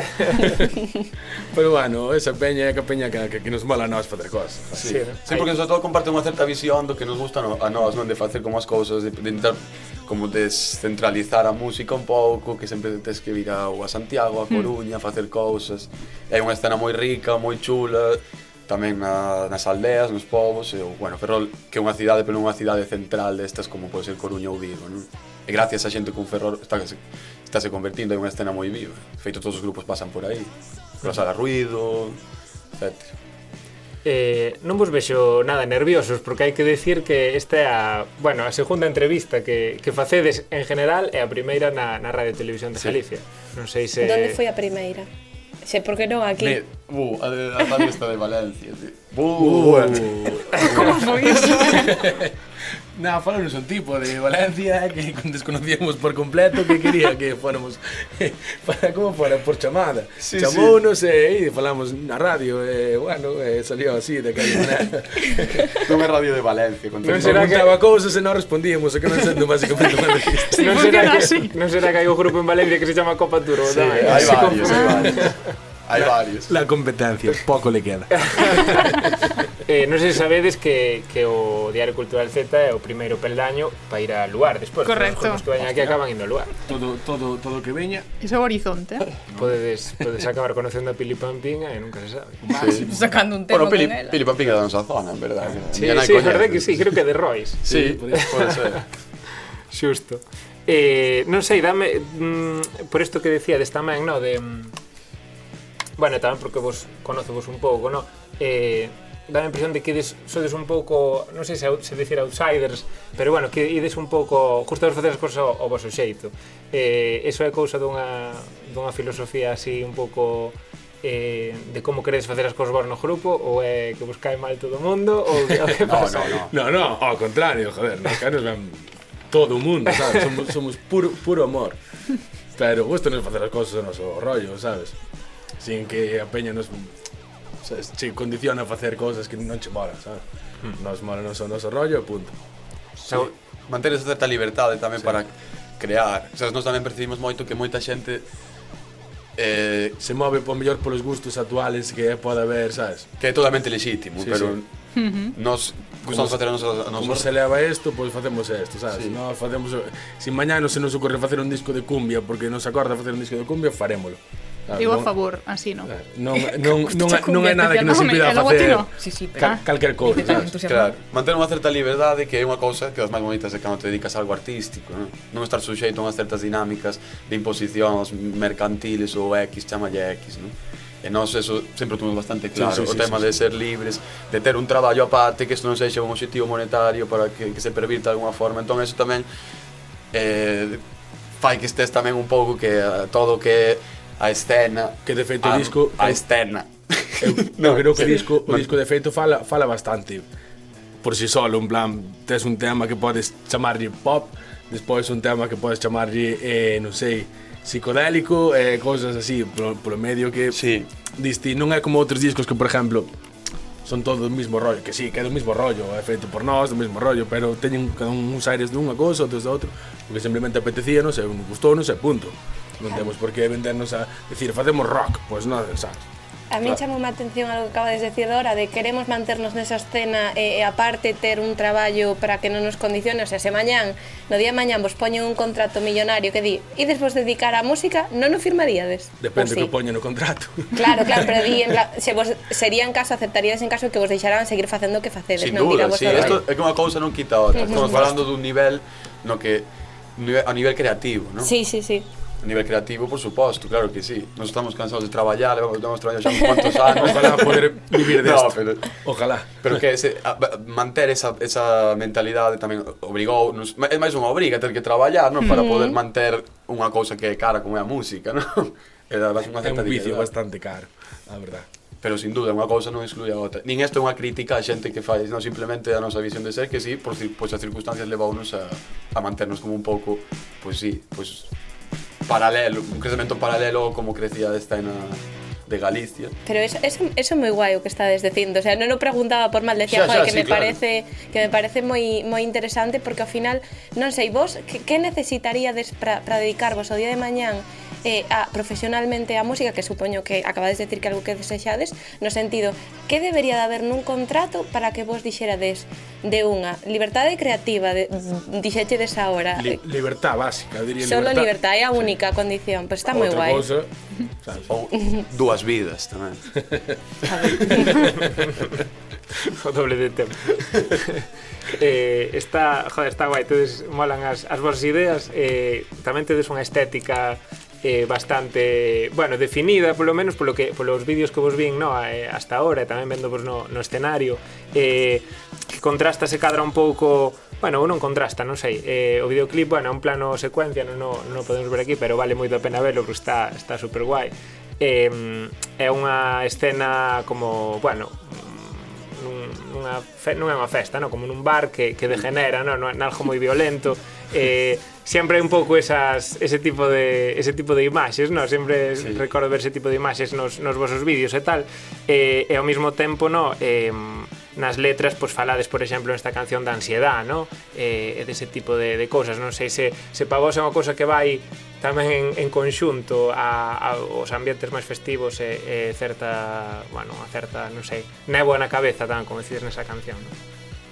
Speaker 15: pero bueno, esa peña é que peña que, que, que nos mola a nós facer cosas.
Speaker 16: Sí, sí, sí porque sobre todo comparte unha certa visión do que nos gusta a nós, non? De facer como as cousas, de, de intentar como descentralizar a música un pouco, que sempre tens que vir a, a Santiago, a hmm. Coruña, mm. facer cousas. É unha escena moi rica, moi chula, tamén na, nas aldeas, nos povos, e, bueno, Ferrol, que é unha cidade, pero unha cidade central destas como pode ser Coruña ou Vigo, non? E gracias a xente con Ferrol está, está se convertindo en unha escena moi viva. Feito todos os grupos pasan por aí, por sala ruido, etcétera
Speaker 14: eh, non vos vexo nada nerviosos porque hai que decir que esta é a, bueno, a segunda entrevista que, que facedes en general e a primeira na, na Radio Televisión de Galicia.
Speaker 16: sí.
Speaker 14: Galicia. Non sei se
Speaker 4: Donde foi a primeira? Se por que non aquí.
Speaker 16: Me, bu, a, a Fabio está de Valencia, sí.
Speaker 15: Bu.
Speaker 16: bu.
Speaker 15: Como foi iso? Nada, falamos un tipo de Valencia que desconocíamos por completo que quería que fóramos para como fuera por chamada.
Speaker 16: Sí,
Speaker 15: Chamounos sí. Eh, e, e falamos na radio e bueno, e, salió así de aquella manera.
Speaker 16: non é radio de Valencia, contento.
Speaker 15: Non será que cousas e non respondíamos, o que non sendo basicamente mal sí,
Speaker 14: Non será que no non será que hai un grupo en Valencia que se chama Copa Turbo,
Speaker 15: sí,
Speaker 14: tamén.
Speaker 15: Hai varios, hai varios.
Speaker 16: Hai varios.
Speaker 15: La competencia, pouco le queda.
Speaker 14: eh, non sei se sabedes que, que o Diario Cultural Z é o primeiro peldaño para ir a lugar despois.
Speaker 2: Correcto.
Speaker 14: Os que veñan aquí acaban indo a lugar.
Speaker 15: Todo, todo, todo que veña.
Speaker 2: Iso é o horizonte.
Speaker 14: Podedes, podedes acabar conocendo a Pili Pampinga e nunca se sabe.
Speaker 16: Sí.
Speaker 3: Sacando un tema
Speaker 16: bueno, Pili,
Speaker 3: con ela.
Speaker 16: Pili Pampinga é da nosa zona, en verdad.
Speaker 14: Sí, sí,
Speaker 16: é
Speaker 14: verdade que sí, creo que de Rois.
Speaker 16: Sí, sí pode ser.
Speaker 14: Xusto. Eh, non sei, dame mm, por isto que decía desta man, no, de mm, Bueno, tamén porque vos conocevos un pouco, no? Eh, dá a impresión de que ides, sodes un pouco, non sei se, se decir outsiders, pero bueno, que ides un pouco, gustamos facer as cousas ao, ao vosso xeito. Eh, eso é cousa dunha, dunha filosofía así un pouco eh, de como queredes facer as cousas vos no grupo ou é eh, que vos cae mal todo o mundo ou que, que pasa?
Speaker 15: no,
Speaker 14: no,
Speaker 15: no. no, no, ao contrario, joder, nos caen ben todo o mundo, sabes? Somos, somos puro, puro amor. Pero gusto nos facer as cousas no noso rollo, sabes? sin que a peña nos sabes, che condiciona a facer cousas que non che molan, sabes? Hmm. Nos mola non o noso rollo, punto.
Speaker 16: Sí. So, manteres certa liberdade tamén sí. para crear. O sea, nós tamén percibimos moito que moita xente eh,
Speaker 15: se move por mellor polos gustos actuales que pode haber, sabes?
Speaker 16: Que é totalmente legítimo,
Speaker 15: sí,
Speaker 16: pero
Speaker 15: sí.
Speaker 16: nos gustamos facer a nosa a nosa
Speaker 15: Como se leva isto, pois pues facemos isto, sabes?
Speaker 16: Sí.
Speaker 15: Nós facemos se si mañá non se nos ocorre facer un disco de cumbia porque nos acorda facer un disco de cumbia, farémolo.
Speaker 2: Eu
Speaker 15: non, a
Speaker 2: favor, así, non?
Speaker 15: Non, non, non, non é nada que nos impida facer sí, sí, ca, calquer cousa.
Speaker 16: Claro. Manter unha certa liberdade que é unha cousa que as máis bonitas é cando te dedicas a algo artístico, non? Non estar suxeito a unhas certas dinámicas de imposicións mercantiles ou X, chamalle X, non? E eh, nós eso sempre tuvimos bastante claro,
Speaker 15: sí, sí,
Speaker 16: o
Speaker 15: sí,
Speaker 16: tema
Speaker 15: sí,
Speaker 16: de ser libres, de ter un traballo aparte que isto non sexa un objetivo monetario para que, que se pervirta de alguma forma. Entón eso tamén eh, fai que estés tamén un pouco que eh, todo que a escena
Speaker 15: Que de feito
Speaker 16: a,
Speaker 15: o ah, disco...
Speaker 16: A Sten.
Speaker 15: No, creo que o disco, o disco de feito fala, fala bastante por si solo, en plan, tes un tema que podes chamarlle pop, despois un tema que podes chamarlle, eh, non sei, psicodélico, eh, cousas así, polo, polo medio que
Speaker 16: sí.
Speaker 15: disti, non é como outros discos que, por exemplo, son todo do mismo rollo, que sí, que é do mismo rollo, é feito por nós, do mismo rollo, pero teñen cada un uns aires dunha cousa, outros da outra, porque simplemente apetecía, non sei, gustou, non sei, punto. Non temos por que vendernos a decir, facemos rock, pois pues non, sabes?
Speaker 4: A mí claro. chamou a atención algo que acabades de decir Dora, de queremos manternos nesa escena e, e aparte ter un traballo para que non nos condicione, o sea, se mañán, no día de mañán vos poñen un contrato millonario que di, ides vos dedicar á música, non o firmaríades?
Speaker 15: Depende
Speaker 4: pues, sí.
Speaker 15: que poñen no contrato.
Speaker 4: Claro, claro, pero di, en la, se vos sería en caso, aceptaríades en caso que vos deixaran seguir facendo o que facedes,
Speaker 16: Sin
Speaker 4: non?
Speaker 16: Dúda,
Speaker 4: Mira,
Speaker 16: sí, isto é que unha cousa non quita a outra, estamos falando dun nivel no que a nivel creativo, non?
Speaker 4: Sí, sí, sí.
Speaker 16: A nivel creativo, por suposto, claro que sí. Nós estamos cansados de traballar, levamos, levamos traballando xa uns cuantos anos.
Speaker 15: Ojalá poder vivir de
Speaker 16: No, pero,
Speaker 15: Ojalá.
Speaker 16: Pero que se, a, manter esa, esa mentalidade tamén obrigou, nos, é máis unha obriga ter que traballar, non? Para poder manter unha cousa que é cara como é a música, non? É, unha
Speaker 15: é un vicio bastante caro, a verdade
Speaker 16: pero sin duda unha cousa non exclui a outra. Nin isto é unha crítica a xente que fai, non simplemente a nosa visión de ser que sí, por pois as circunstancias levounos a, a manternos como un pouco, pois sí, pois paralelo, un crecemento paralelo como crecía esta na eh, de Galicia.
Speaker 4: Pero eso, eso, eso é moi guai o que estades dicindo, o sea, non o preguntaba por mal, decía,
Speaker 16: xa, xa,
Speaker 4: que
Speaker 16: sí,
Speaker 4: me
Speaker 16: claro.
Speaker 4: parece que me parece moi moi interesante porque ao final, non sei vos, que, que necesitaríades para dedicarvos o día de mañán eh, a, profesionalmente a música, que supoño que acabades de decir que algo que desexades, no sentido, que debería de haber nun contrato para que vos dixerades de unha libertade creativa, de, dixechedes agora.
Speaker 15: Li, libertad básica, diría
Speaker 4: Solo
Speaker 15: libertad,
Speaker 4: libertad é a única sí. condición, pois pues está moi guai.
Speaker 15: Cosa, sabes?
Speaker 16: Ou dúas vidas tamén.
Speaker 14: o doble de tempo. eh, está, joder, está guai, tedes molan as, as vosas ideas, eh, tamén tedes unha estética eh, bastante, bueno, definida polo menos polo que polos vídeos que vos vin, no, eh, hasta ahora e tamén vendo vos no, no escenario, eh, que contrasta se cadra un pouco Bueno, non contrasta, non sei eh, O videoclip, bueno, é un plano secuencia Non, non, non podemos ver aquí, pero vale moito a pena verlo Porque está, está super guai eh, É unha escena como, bueno Nunha, fe, non é unha festa, non? como nun bar que, que degenera, non? Nalgo algo moi violento eh, sempre hai un pouco esas, ese tipo de ese tipo de imaxes, no? Sempre sí. recordo ver ese tipo de imaxes nos, nos vosos vídeos e tal. E, e ao mesmo tempo, no, eh, nas letras pois falades, por exemplo, nesta canción da ansiedade, no? Eh, e dese tipo de, de cousas, non sei se se pa vos é unha cousa que vai tamén en, en conxunto a, a os ambientes máis festivos e, e certa, bueno, a certa, non sei, néboa na cabeza tan como decides nesa canción, non?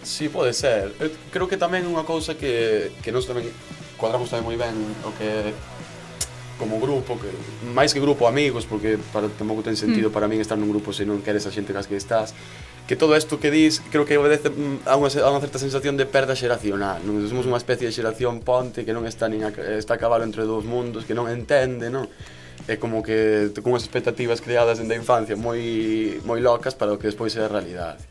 Speaker 16: Sí, pode ser. Eu creo que tamén unha cousa que, que nos tamén cuadramos tamén moi ben o que como grupo, que máis que grupo amigos, porque para, tampouco ten sentido
Speaker 17: mm.
Speaker 16: para min estar nun grupo se non queres a xente cas que estás que todo isto que dis creo que obedece mm, a unha, a unha certa sensación de perda xeracional non? somos unha especie de xeración ponte que non está, nin a, está a cabalo entre dous mundos que non entende non? é como que con unhas expectativas creadas dende a infancia moi, moi locas para o que despois é a realidade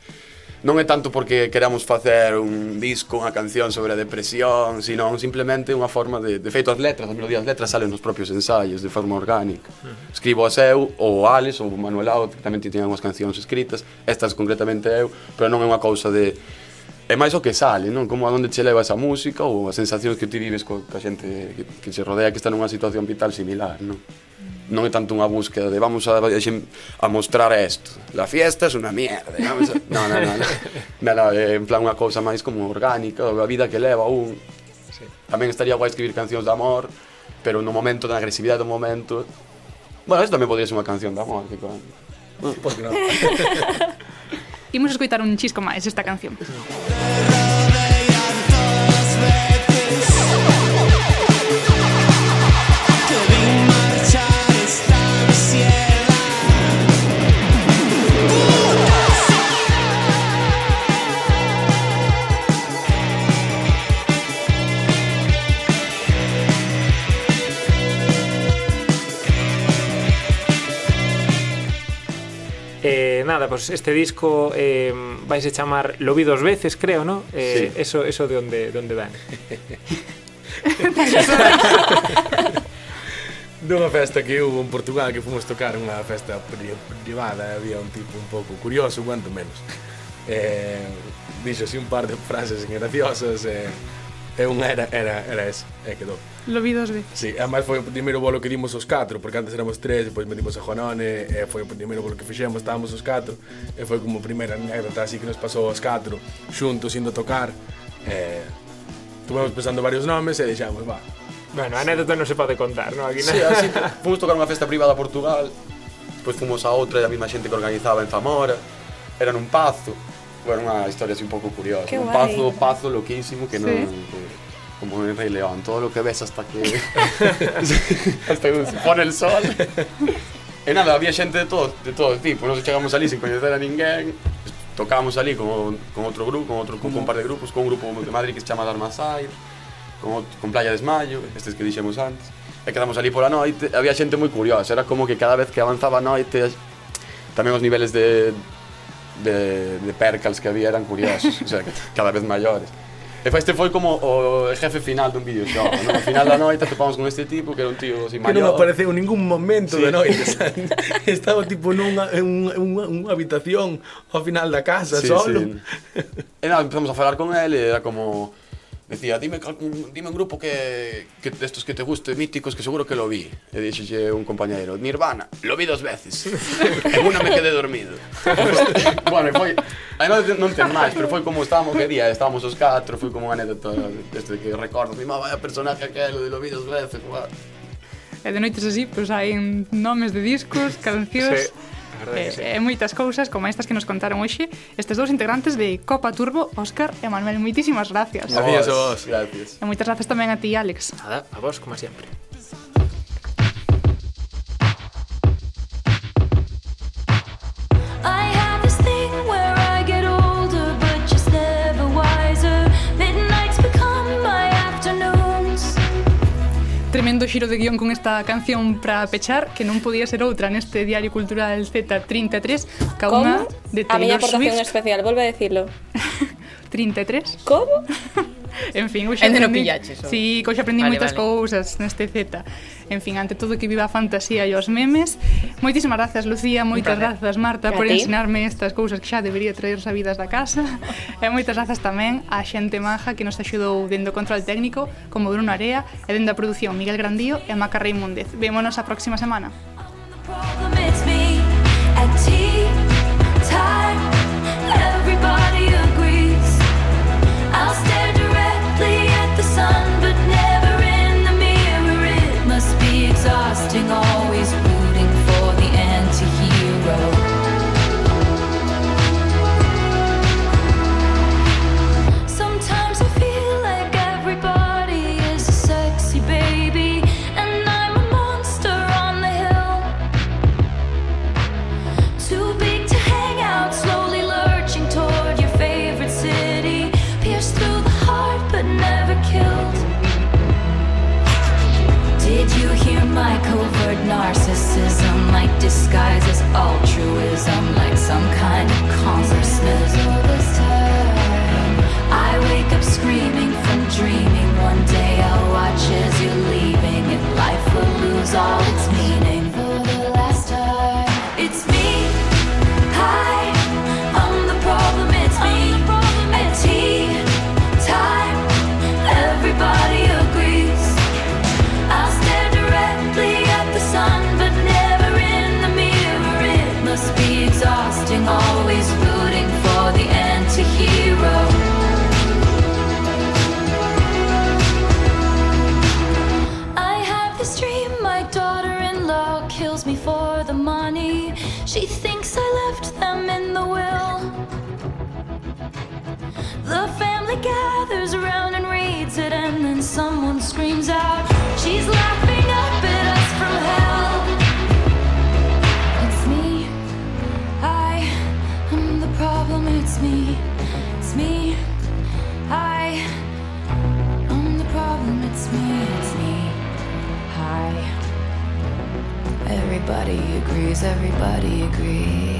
Speaker 16: non é tanto porque queramos facer un disco, unha canción sobre a depresión, sino simplemente unha forma de... De feito, as letras, as melodías, as letras salen nos propios ensaios, de forma orgánica. Escribo as eu, ou Alex, ou Manuel Ao, que tamén tiñan unhas cancións escritas, estas concretamente eu, pero non é unha cousa de... É máis o que sale, non? Como a onde che leva esa música ou as sensacións que ti vives co, ca xente que, que se rodea que está nunha situación vital similar, non? non é tanto unha búsqueda de vamos a, a mostrar isto. La fiesta é unha mierda. Vamos a... No, no, no. no. Nada, é en plan unha cousa máis como orgánica, a vida que leva un. Sí. Tamén estaría guai escribir cancións de amor, pero no momento, da agresividade do momento... Bueno, isto tamén podría ser unha canción de amor, que con...
Speaker 15: Pois non.
Speaker 2: Imos escoitar un chisco máis esta canción.
Speaker 14: eh, nada, pues este disco eh, vais a chamar Lo vi dos veces, creo, ¿no? Eh,
Speaker 15: sí.
Speaker 14: Eso eso de onde de onde dan.
Speaker 15: Dunha festa que houve en Portugal que fomos tocar unha festa privada, había un tipo un pouco curioso, cuanto menos. Eh, dixo así un par de frases graciosas eh, e eh, eh, unha era, era, era esa, e quedou.
Speaker 2: Lo vi dos veces.
Speaker 15: Sí, además foi o primeiro bolo que dimos os catro, porque antes éramos tres, depois metimos a Juanone, eh, e foi o primeiro bolo que fixemos, estábamos os catro, e eh, foi como a primeira anécdota así que nos pasou os catro, xuntos, indo a tocar, e estuvemos pensando varios nomes e deixamos, va.
Speaker 14: Bueno, a anécdota sí. non se pode contar, non? Aquí
Speaker 16: sí, así, fomos tocar unha festa privada a Portugal, pois fomos a outra da mesma xente que organizaba en Zamora, era nun pazo, bueno, unha historia así un pouco curiosa,
Speaker 4: Qué
Speaker 16: un
Speaker 4: guay.
Speaker 16: pazo, pazo loquísimo que
Speaker 4: sí. non...
Speaker 16: Que, como en Rey León, todo lo que ves hasta que... hasta que se pone el sol. E nada, había xente de todo, de todo tipo, nos chegamos ali sin coñecer a ninguén, tocábamos ali con, con outro grupo, con outro con un par de grupos, con un grupo de Madrid que se chama Darmasai, con, con Playa de Esmayo, estes que dixemos antes. E quedamos ali pola noite, había xente moi curiosa, era como que cada vez que avanzaba a noite tamén os niveles de de, de percals que había eran curiosos, o sea, cada vez maiores. E este foi como o jefe final dun videoxogo, no? Ao final da noite topamos con este tipo que era un tío así maior.
Speaker 15: Que non apareceu ningún momento
Speaker 16: sí.
Speaker 15: de noite. Estaba tipo nunha unha, unha, unha habitación ao final da casa,
Speaker 16: sí,
Speaker 15: solo.
Speaker 16: Sí. E nada, empezamos a falar con ele, era como Decía, dime, dime un grupo que, que destos que te guste, míticos, que seguro que lo vi. E dixelle un compañeiro, Nirvana, lo vi dos veces. e unha me quedé dormido. bueno, foi... Aí non, non ten máis, pero foi como estábamos que día, estábamos os catro, foi como unha anécdota deste que recordo. Mi mamá, ah, vaya personaje aquel, de lo vi dos veces, guau.
Speaker 2: E de noites así, pois pues, hai nomes de discos, cancións...
Speaker 14: Sí
Speaker 2: e,
Speaker 14: e eh,
Speaker 2: eh, moitas cousas como estas que nos contaron hoxe estes dous integrantes de Copa Turbo, Óscar e Manuel. Moitísimas gracias.
Speaker 15: Gracias a vos.
Speaker 16: Gracias.
Speaker 2: E moitas gracias tamén a ti, Alex.
Speaker 14: Nada, a vos, como sempre.
Speaker 2: tremendo xiro de guión con esta canción para pechar que non podía ser outra neste Diario Cultural Z33 ca unha de Taylor Swift.
Speaker 4: A miña aportación especial, volve a decirlo.
Speaker 2: 33.
Speaker 4: Como?
Speaker 2: en fin, hoxe
Speaker 3: Ainda non pillaches. Ou...
Speaker 2: Sí, hoxe aprendi
Speaker 3: vale,
Speaker 2: moitas
Speaker 3: vale.
Speaker 2: cousas neste Z. En fin, ante todo que viva a fantasía e os memes. Moitísimas grazas, Lucía, moitas grazas, Marta, por
Speaker 4: ti?
Speaker 2: ensinarme estas cousas que xa debería traer sabidas da casa. e moitas grazas tamén á xente manja que nos axudou dendo o control técnico, como Bruno Area, e dendo a produción Miguel Grandío e Maca Reimúndez. Vémonos a próxima semana.
Speaker 17: problem it's me at tea but never in the mirror. It must be exhausting, always narcissism? Like disguises altruism, like some kind of consciousness. I wake up screaming from dreaming. One day I'll watch as you're leaving, and life will lose all its meaning. Agrees. Everybody agrees.